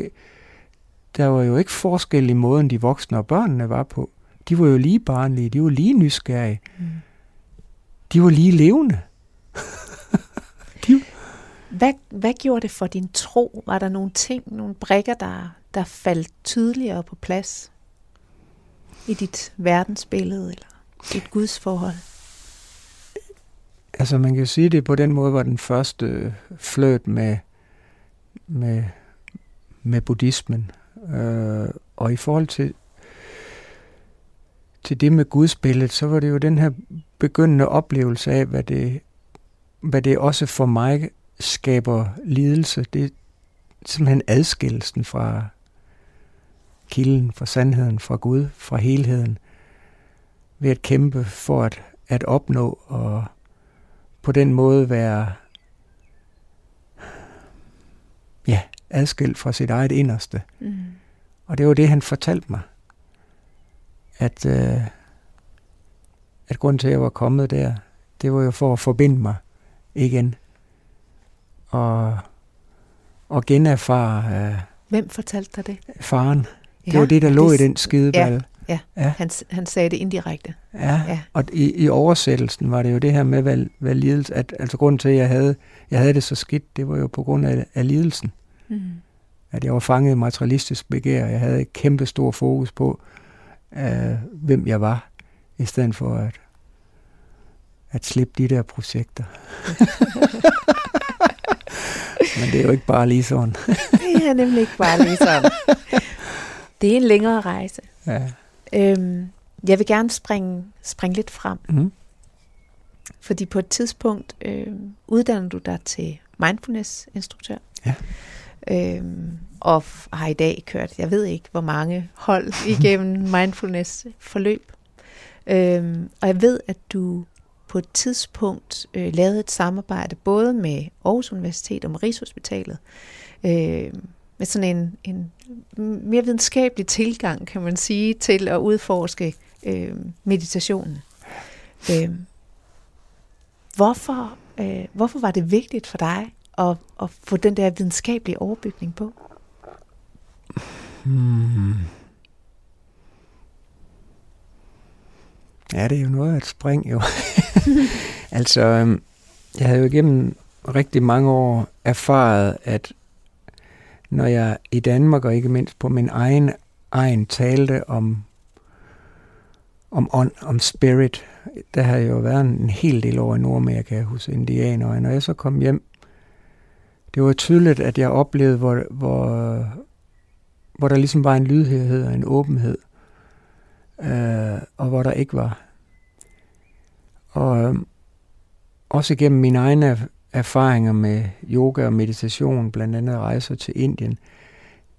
der var jo ikke forskel i måden, de voksne og børnene var på. De var jo lige barnlige, de var lige nysgerrige. Mm. De var lige levende. *laughs* de... hvad, hvad gjorde det for din tro? Var der nogle ting, nogle brikker, der, der faldt tydeligere på plads i dit verdensbillede eller dit gudsforhold? Altså man kan sige, det på den måde var den første fløt med, med, med buddhismen. Øh, og i forhold til, til det med gudsbilledet, så var det jo den her begyndende oplevelse af, hvad det, hvad det også for mig skaber lidelse. Det er simpelthen adskillelsen fra kilden, fra sandheden, fra Gud, fra helheden, ved at kæmpe for at, at opnå og på den måde være ja, adskilt fra sit eget inderste. Mm. Og det var det, han fortalte mig. At, øh, at grunden til, at jeg var kommet der, det var jo for at forbinde mig igen. Og, og generfare... Øh, Hvem fortalte dig det? Faren. Ja, det var det, der lå det, i den skideball. Ja. Ja, ja. Han, han sagde det indirekte. Ja, ja. og i, i oversættelsen var det jo det her med, hvad, hvad lidelse, at, altså grunden til, at jeg havde, jeg havde det så skidt, det var jo på grund af, af lidelsen. Mm. At jeg var fanget i materialistisk begær, jeg havde et kæmpe stor fokus på, uh, hvem jeg var, i stedet for at, at slippe de der projekter. *laughs* Men det er jo ikke bare lige sådan. det er nemlig ikke bare lige sådan. Det er en længere rejse. Ja. Øhm, jeg vil gerne springe, springe lidt frem. Mm. Fordi på et tidspunkt øh, uddanner du dig til mindfulness-instruktør. Ja. Øhm, og har i dag kørt, jeg ved ikke, hvor mange hold *laughs* igennem mindfulness-forløb. Øhm, og jeg ved, at du på et tidspunkt øh, lavede et samarbejde både med Aarhus Universitet og med Rigshospitalet, øh, med sådan en, en mere videnskabelig tilgang, kan man sige, til at udforske øh, meditationen. Øh, hvorfor, øh, hvorfor var det vigtigt for dig at, at få den der videnskabelige overbygning på? Hmm. Ja, det er jo noget af et spring, jo. *laughs* altså, øhm, jeg havde jo igennem rigtig mange år erfaret, at når jeg i Danmark og ikke mindst på min egen egen talte om om ånd, om spirit. Der har jo været en hel del over i Nordamerika hos indianer, og når jeg så kom hjem, det var tydeligt, at jeg oplevede, hvor, hvor, hvor der ligesom var en lydhørhed og en åbenhed, øh, og hvor der ikke var. Og øh, også gennem mine egne erfaringer med yoga og meditation, blandt andet rejser til Indien,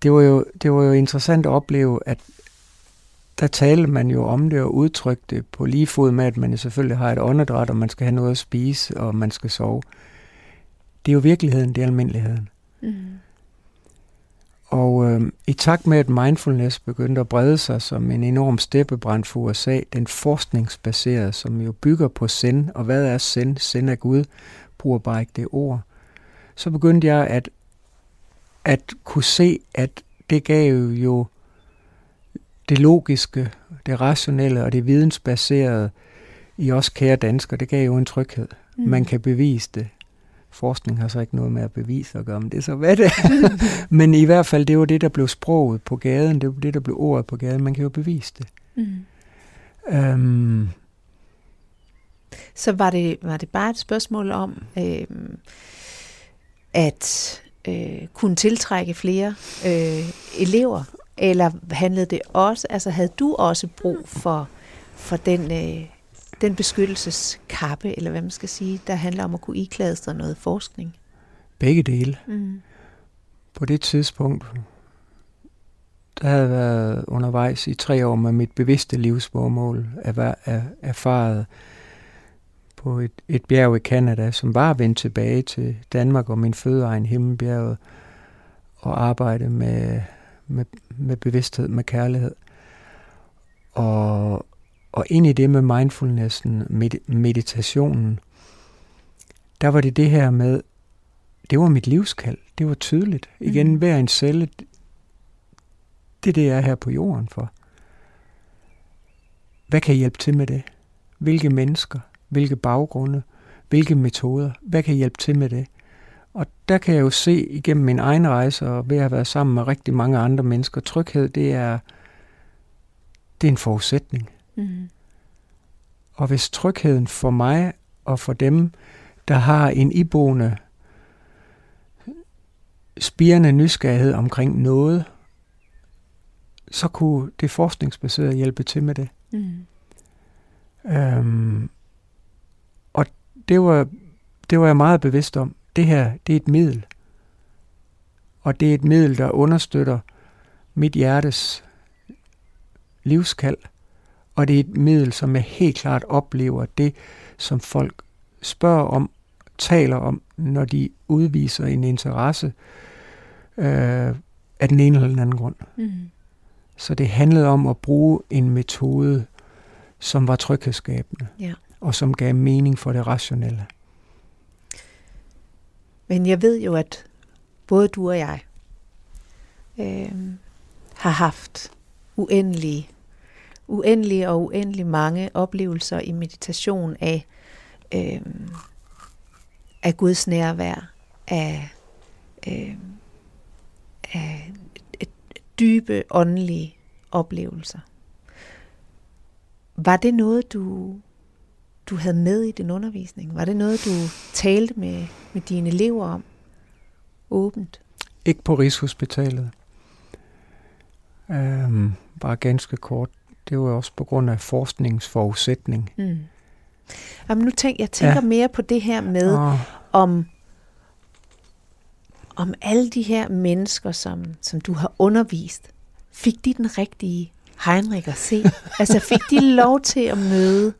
det var jo, det var jo interessant at opleve, at der talte man jo om det og udtrykte det på lige fod med, at man selvfølgelig har et åndedræt, og man skal have noget at spise, og man skal sove. Det er jo virkeligheden, det er almindeligheden. Mm. Og øh, i takt med, at mindfulness begyndte at brede sig som en enorm steppebrand for USA, den forskningsbaserede, som jo bygger på sind, og hvad er sind? Sind er Gud, bruger bare ikke det ord. Så begyndte jeg at, at kunne se, at det gav jo det logiske, det rationelle og det vidensbaserede i os kære danskere, det gav jo en tryghed. Mm. Man kan bevise det. Forskning har så ikke noget med at bevise at gøre, men det er så hvad det er. *laughs* men i hvert fald, det var det, der blev sproget på gaden, det var det, der blev ordet på gaden. Man kan jo bevise det. Mm. Um, så var det, var det bare et spørgsmål om øh, at øh, kunne tiltrække flere øh, elever eller handlede det også, altså havde du også brug for, for den, øh, den beskyttelseskappe, eller hvad man skal sige, der handler om at kunne iklæde sig noget forskning? Begge dele. Mm. På det tidspunkt, der havde jeg været undervejs i tre år med mit bevidste livsformål, at erfaret på et, et bjerg i Kanada, som var vendt tilbage til Danmark og min fødeegn Himmelbjerget, og arbejde med med, med bevidsthed, med kærlighed. Og, og ind i det med mindfulnessen, med, meditationen, der var det det her med, det var mit livskald. Det var tydeligt. Igen, mm. hver en celle, det er det, jeg er her på jorden for. Hvad kan hjælpe til med det? Hvilke mennesker? Hvilke baggrunde? Hvilke metoder? Hvad kan hjælpe til med det? Og der kan jeg jo se igennem min egen rejse, og ved at have været sammen med rigtig mange andre mennesker, tryghed, det er, det er en forudsætning. Mm. Og hvis trygheden for mig og for dem, der har en iboende, spirende nysgerrighed omkring noget, så kunne det forskningsbaserede hjælpe til med det. Mm. Øhm, det var, det var jeg meget bevidst om det her, det er et middel. Og det er et middel, der understøtter mit hjertes livskald. Og det er et middel, som jeg helt klart oplever det, som folk spørger om, taler om, når de udviser en interesse øh, af den ene eller den anden grund. Mm. Så det handlede om at bruge en metode, som var tryghedsskabende, ja og som gav mening for det rationelle. Men jeg ved jo, at både du og jeg øh, har haft uendelige, uendelige og uendelig mange oplevelser i meditation af, øh, af Guds nærvær, af, øh, af dybe åndelige oplevelser. Var det noget, du du havde med i din undervisning? Var det noget, du talte med, med dine elever om åbent? Ikke på Rigshospitalet. Øhm, bare ganske kort. Det var også på grund af forskningsforudsætning. Mm. Jamen, nu tænk, jeg tænker ja. mere på det her med, oh. om, om alle de her mennesker, som, som du har undervist, fik de den rigtige Heinrich at se? altså fik de lov til at møde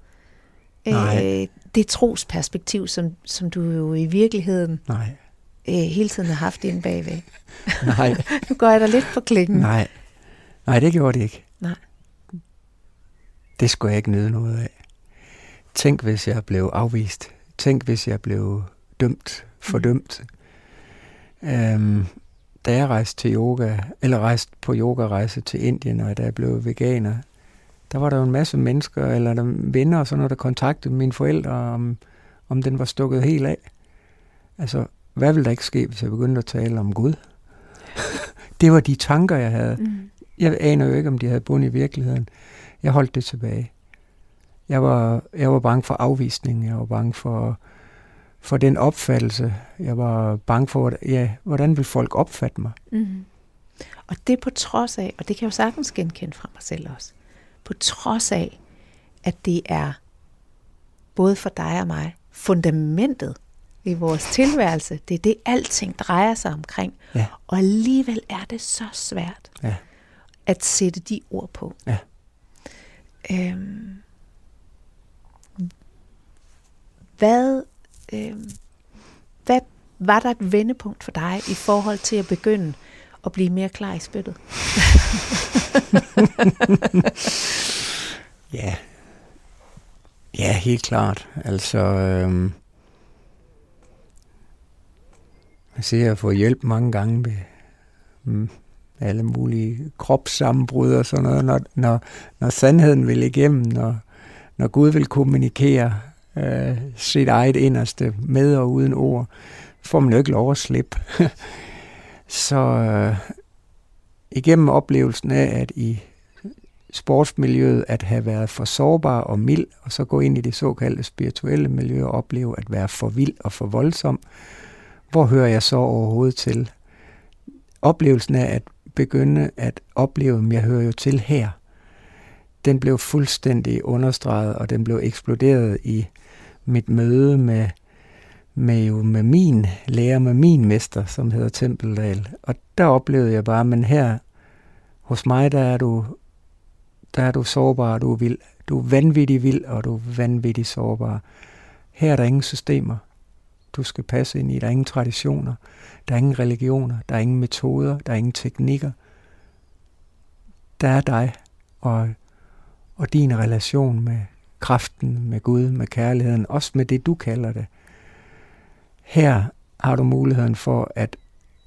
øh, det trosperspektiv, som, som du jo i virkeligheden Nej. Øh, hele tiden har haft inde bagved. *laughs* Nej. nu går jeg da lidt på klikken. Nej. Nej, det gjorde det ikke. Nej. Det skulle jeg ikke nyde noget af. Tænk, hvis jeg blev afvist. Tænk, hvis jeg blev dømt, fordømt. Mm. Øhm, da jeg rejste til yoga, eller rejste på yogarejse til Indien, og da jeg blev veganer, der var der jo en masse mennesker, eller der venner og sådan noget, der kontaktede mine forældre, om, om den var stukket helt af. Altså, hvad ville der ikke ske, hvis jeg begyndte at tale om Gud? *laughs* det var de tanker, jeg havde. Mm. Jeg aner jo ikke, om de havde bund i virkeligheden. Jeg holdt det tilbage. Jeg var, jeg var bange for afvisning. Jeg var bange for, for den opfattelse. Jeg var bange for, ja, hvordan vil folk opfatte mig? Mm. Og det på trods af, og det kan jeg jo sagtens genkende fra mig selv også, på trods af, at det er både for dig og mig fundamentet i vores tilværelse. Det er det, alting drejer sig omkring. Ja. Og alligevel er det så svært ja. at sætte de ord på. Ja. Øhm, hvad, øhm, hvad var der et vendepunkt for dig i forhold til at begynde at blive mere klar i spyttet? *laughs* *laughs* ja. Ja, helt klart. Altså, øhm, jeg ser at få hjælp mange gange med mm, alle mulige kropssammenbrud og sådan noget, når, når, når sandheden vil igennem, når, når Gud vil kommunikere øh, sit eget inderste med og uden ord, får man jo ikke lov at slippe. *laughs* Så øh, igennem oplevelsen af, at i sportsmiljøet at have været for sårbar og mild, og så gå ind i det såkaldte spirituelle miljø og opleve at være for vild og for voldsom, hvor hører jeg så overhovedet til? Oplevelsen af at begynde at opleve, at jeg hører jo til her, den blev fuldstændig understreget, og den blev eksploderet i mit møde med, med, jo med min lærer, med min mester, som hedder Tempeldal. Og der oplevede jeg bare, men her hos mig, der er du, der er du sårbar, du er vild. Du er vanvittig vild, og du er vanvittig sårbar. Her er der ingen systemer du skal passe ind i. Der er ingen traditioner, der er ingen religioner, der er ingen metoder, der er ingen teknikker. Der er dig og, og din relation med kraften, med Gud, med kærligheden, også med det, du kalder det. Her har du muligheden for at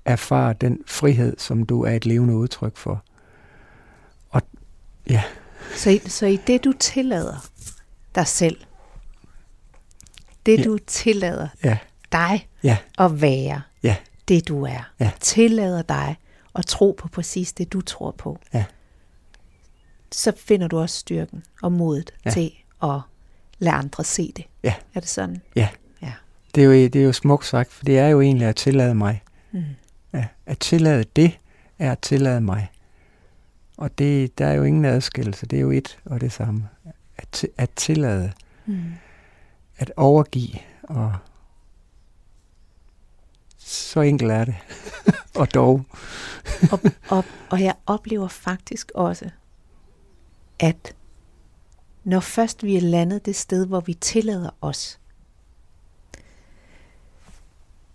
erfare den frihed, som du er et levende udtryk for. Ja. Så, så i det, du tillader dig selv, det ja. du tillader ja dig ja. at være ja. det, du er. Ja. Tillader dig at tro på præcis det, du tror på. Ja. Så finder du også styrken og modet ja. til at lade andre se det. Ja. Er det sådan? Ja. ja. Det, er jo, det er jo smukt sagt, for det er jo egentlig at tillade mig. Mm. Ja. At tillade det, er at tillade mig. Og det, der er jo ingen adskillelse. Det er jo et og det samme. At, at tillade. Mm. At overgive og så enkelt er det. *laughs* og dog. og, og, og jeg oplever faktisk også, at når først vi er landet det sted, hvor vi tillader os,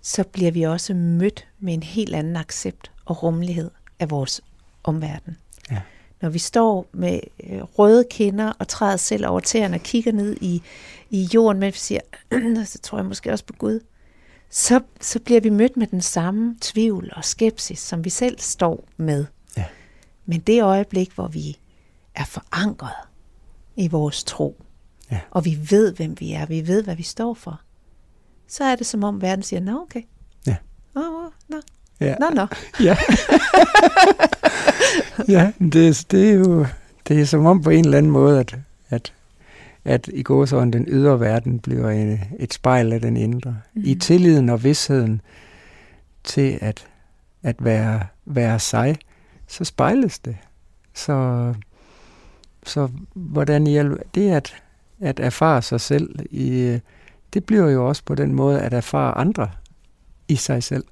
så bliver vi også mødt med en helt anden accept og rummelighed af vores omverden. Ja. Når vi står med øh, røde kinder og træder selv over tæerne og kigger ned i, i jorden, men vi siger, *clears throat* så tror jeg måske også på Gud, så, så bliver vi mødt med den samme tvivl og skepsis, som vi selv står med. Ja. Men det øjeblik, hvor vi er forankret i vores tro, ja. og vi ved, hvem vi er, vi ved, hvad vi står for, så er det som om verden siger, nå okay. Ja. Åh, oh, nå. Ja. Nå, nå. Ja, ja det, det, er jo det er som om på en eller anden måde, at, at at i går så den ydre verden bliver en, et spejl af den indre. Mm. I tilliden og vidsheden til at, at være, være sig, så spejles det. Så, så hvordan hjælp, det at, at erfare sig selv, i, det bliver jo også på den måde at erfare andre i sig selv.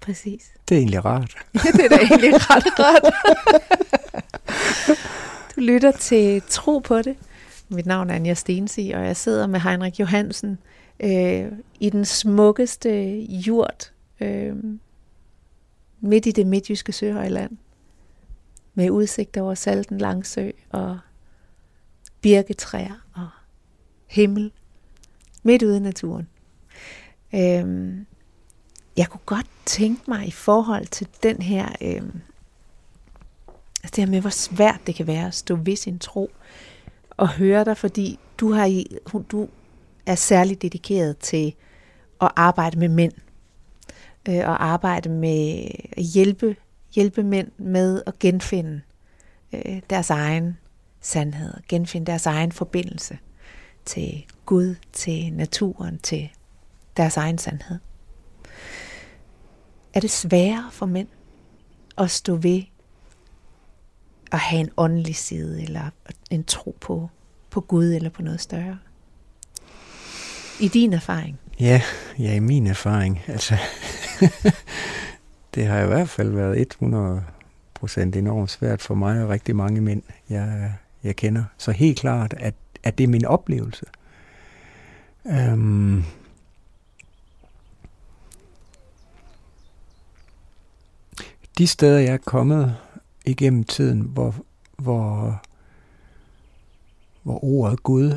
Præcis. Det er egentlig rart. *laughs* Ja, det er da egentlig ret rart. Du lytter til Tro på det. Mit navn er Anja Stensi, og jeg sidder med Heinrich Johansen øh, i den smukkeste jord øh, midt i det midtjyske søhøjland. Med udsigt over Salten Langsø og birketræer og himmel midt ude i naturen. Øh, jeg kunne godt tænke mig i forhold til den her øh, Altså det her med, hvor svært det kan være at stå ved sin tro og høre dig, fordi du, har du er særligt dedikeret til at arbejde med mænd. øh, og arbejde med at hjælpe, hjælpe mænd med at genfinde øh, deres egen sandhed, genfinde deres egen forbindelse til Gud, til naturen, til deres egen sandhed. Er det sværere for mænd at stå ved at have en åndelig side, eller en tro på, på Gud, eller på noget større? I din erfaring? Ja, ja i min erfaring. Altså, *laughs* det har i hvert fald været 100 procent enormt svært for mig og rigtig mange mænd, jeg, jeg kender. Så helt klart, at, at det er min oplevelse. Øhm, de steder, jeg er kommet igennem tiden, hvor, hvor, hvor ordet Gud,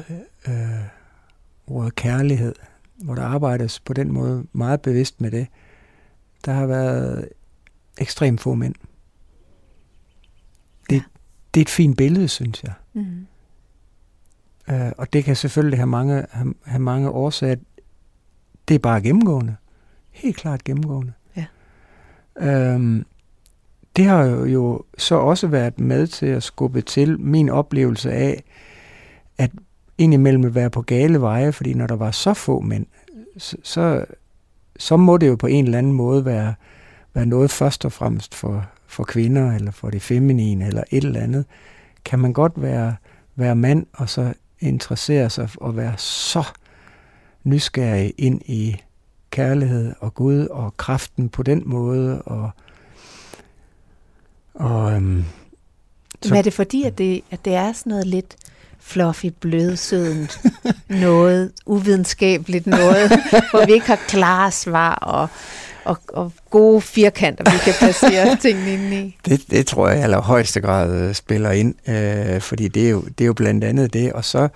øh, ordet kærlighed, hvor der arbejdes på den måde meget bevidst med det, der har været ekstremt få mænd. Det, ja. det er et fint billede, synes jeg. Mm. Uh, og det kan selvfølgelig have mange, have, have mange årsager. Det er bare gennemgående. Helt klart gennemgående. Ja. Um, det har jo, så også været med til at skubbe til min oplevelse af, at indimellem være på gale veje, fordi når der var så få mænd, så, så, så må det jo på en eller anden måde være, være noget først og fremmest for, for kvinder, eller for det feminine, eller et eller andet. Kan man godt være, være mand, og så interessere sig og være så nysgerrig ind i kærlighed og Gud og kraften på den måde, og og, øhm, så, Men er det fordi, at det, at det er sådan noget lidt fluffy, blødsødent, *laughs* noget uvidenskabeligt noget, hvor vi ikke har klare svar og, og, og gode firkanter, vi kan placere *laughs* tingene ind i? Det, det tror jeg i allerhøjeste grad øh, spiller ind, øh, fordi det er, jo, det er jo blandt andet det, og så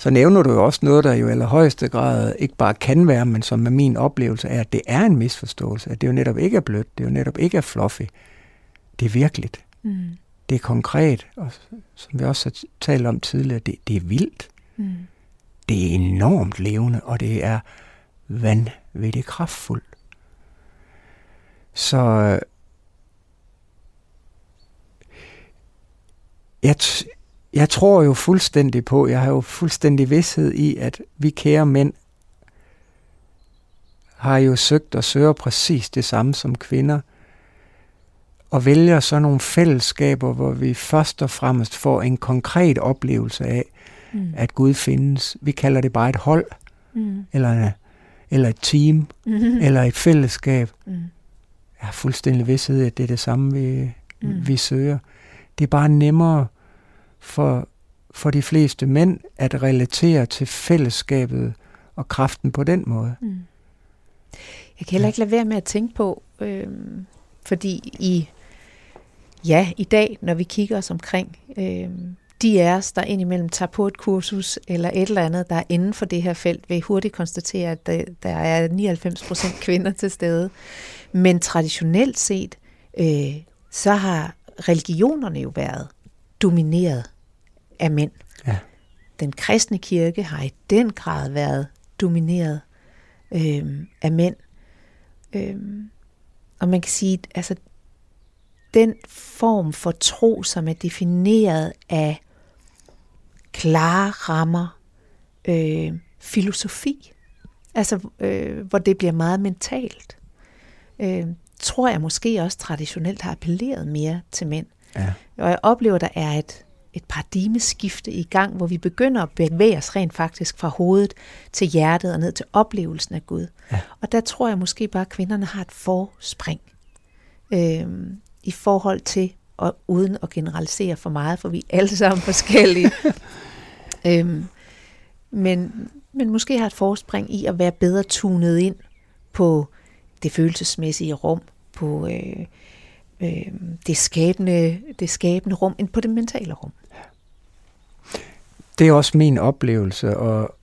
så nævner du jo også noget, der jo i allerhøjeste grad ikke bare kan være, men som med min oplevelse er, at det er en misforståelse, at det jo netop ikke er blødt, det er jo netop ikke er fluffy, det er virkeligt. Mm. Det er konkret, og som vi også har talt om tidligere, det, det er vildt. Mm. Det er enormt levende, og det er vanvittigt kraftfuldt. Så jeg, jeg tror jo fuldstændig på, jeg har jo fuldstændig vidshed i, at vi kære mænd har jo søgt og søger præcis det samme som kvinder – og vælger så nogle fællesskaber, hvor vi først og fremmest får en konkret oplevelse af, mm. at Gud findes. Vi kalder det bare et hold, mm. eller, eller et team, mm. *laughs* eller et fællesskab. Mm. Jeg har fuldstændig vidsthed, at det er det samme, vi, mm. vi søger. Det er bare nemmere for, for de fleste mænd at relatere til fællesskabet og kraften på den måde. Mm. Jeg kan heller ikke lade være med at tænke på, øh, fordi i ja, i dag, når vi kigger os omkring, øh, de af os, der indimellem tager på et kursus eller et eller andet, der er inden for det her felt, vil hurtigt konstatere, at der, er 99 procent kvinder til stede. Men traditionelt set, øh, så har religionerne jo været domineret af mænd. Ja. Den kristne kirke har i den grad været domineret øh, af mænd. Øh, og man kan sige, altså den form for tro, som er defineret af klare rammer, øh, filosofi, altså øh, hvor det bliver meget mentalt, øh, tror jeg måske også traditionelt har appelleret mere til mænd. Ja. Og jeg oplever, der er et, et paradigmeskifte i gang, hvor vi begynder at bevæge os rent faktisk fra hovedet til hjertet og ned til oplevelsen af Gud. Ja. Og der tror jeg måske bare, at kvinderne har et forspring. Øh, i forhold til, og uden at generalisere for meget, for vi er alle sammen forskellige. *laughs* øhm, men, men måske har et forspring i at være bedre tunet ind på det følelsesmæssige rum, på øh, øh, det, skabende, det skabende rum, end på det mentale rum. Det er også min oplevelse, og,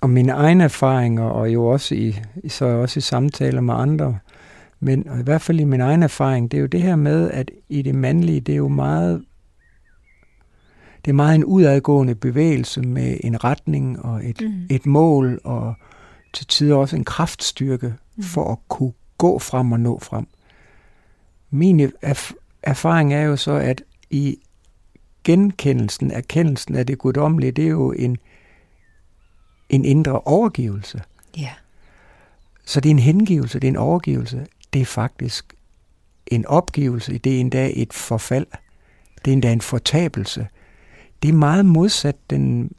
og mine egne erfaringer, og jo også i, så også i samtaler med andre men og i hvert fald i min egen erfaring, det er jo det her med, at i det mandlige, det er jo meget, det er meget en udadgående bevægelse med en retning og et, mm. et mål og til tider også en kraftstyrke mm. for at kunne gå frem og nå frem. Min erf- erfaring er jo så, at i genkendelsen, erkendelsen af det guddommelige, det er jo en, en indre overgivelse. Ja. Så det er en hengivelse, det er en overgivelse. Det er faktisk en opgivelse, det er endda et forfald. Det er endda en fortabelse. Det er meget modsat den,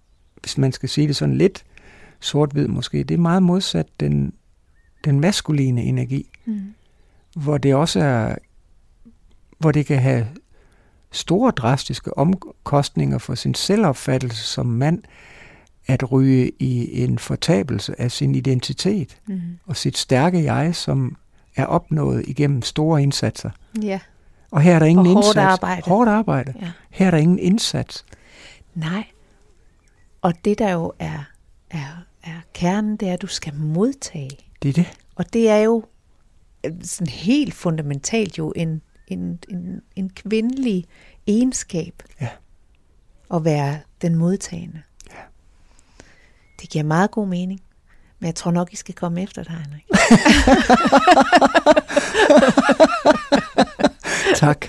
hvis man skal sige det sådan lidt sort-hvid måske, det er meget modsat den, den maskuline energi, mm. hvor det også er, hvor det kan have store drastiske omkostninger for sin selvopfattelse som mand, at ryge i en fortabelse af sin identitet mm. og sit stærke jeg, som er opnået igennem store indsatser. Ja. Og her er der ingen og hårdt indsats. Arbejde. Hårdt arbejde. Ja. Her er der ingen indsats. Nej. Og det der jo er, er, er kernen, det er, at du skal modtage. Det er det. Og det er jo øh, sådan helt fundamentalt jo en, en, en, en kvindelig egenskab. Ja. At være den modtagende. Ja. Det giver meget god mening. Men jeg tror nok, I skal komme efter dig, Henrik. *laughs* tak.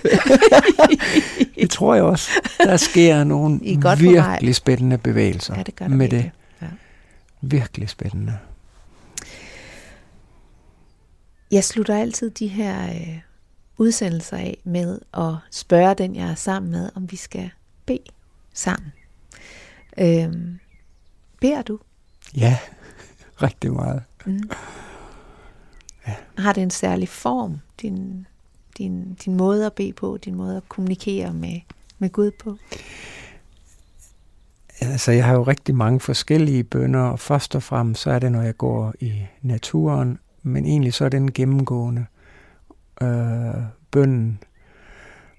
*laughs* det tror jeg også. Der sker nogle virkelig spændende bevægelser ja, det gør med virkelig. det. Ja. Virkelig spændende. Jeg slutter altid de her øh, udsendelser af med at spørge den, jeg er sammen med, om vi skal bede sammen. Øhm, beder du? Ja, rigtig meget. Mm. Ja. Har det en særlig form, din, din, din måde at bede på, din måde at kommunikere med, med Gud på? Altså, jeg har jo rigtig mange forskellige bønder, og først og fremmest så er det, når jeg går i naturen, men egentlig så er den gennemgående øh, bønden.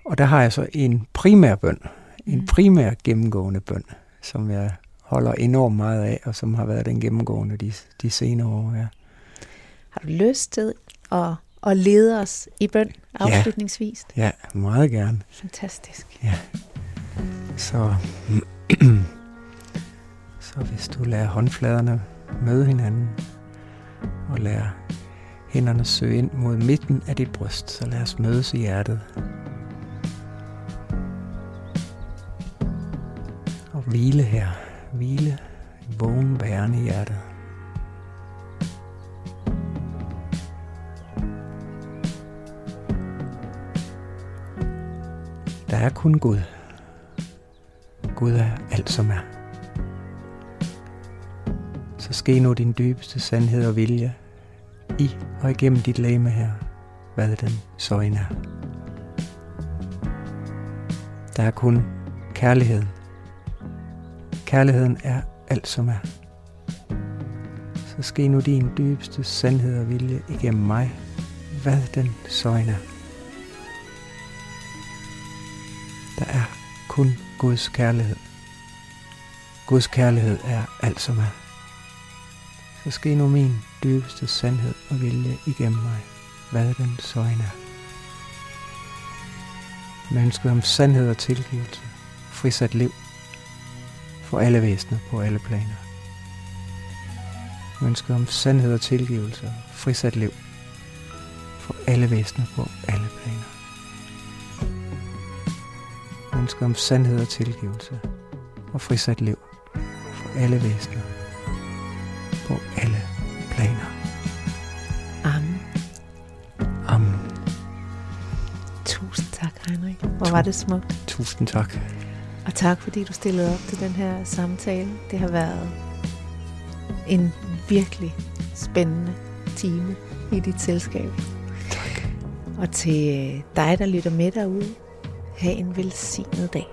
Og der har jeg så en primær bøn, en mm. primær gennemgående bøn, som jeg holder enormt meget af, og som har været den gennemgående de, de senere år. Ja. Har du lyst til at, at lede os i bøn afslutningsvis? Ja, ja meget gerne. Fantastisk. Ja. Så, *clears throat* så hvis du lader håndfladerne møde hinanden, og lader hænderne søge ind mod midten af dit bryst, så lad os mødes i hjertet. Og hvile her. Hvile vågen værende i hjertet. Der er kun Gud. Gud er alt som er. Så ske nu din dybeste sandhed og vilje i og igennem dit læme her, hvad den så end er. Der er kun kærligheden. Kærligheden er alt som er. Så ske nu din dybeste sandhed og vilje igennem mig, hvad den så end er. Der er kun Guds kærlighed. Guds kærlighed er alt som er. Så ske nu min dybeste sandhed og vilje igennem mig, hvad den så end er. Med ønsket om sandhed og tilgivelse, frisat liv for alle væsener på alle planer. Ønsket om sandhed og tilgivelse, frisat liv for alle væsener på alle planer. Ønsket om sandhed og tilgivelse og frisat liv for alle væsener på alle planer. Amen. Amen. Tusind tak, Heinrich. Hvor var det smukt. Tusind tak. Og tak, fordi du stillede op til den her samtale. Det har været en virkelig spændende time i dit selskab. Tak. Og til dig, der lytter med derude, have en velsignet dag.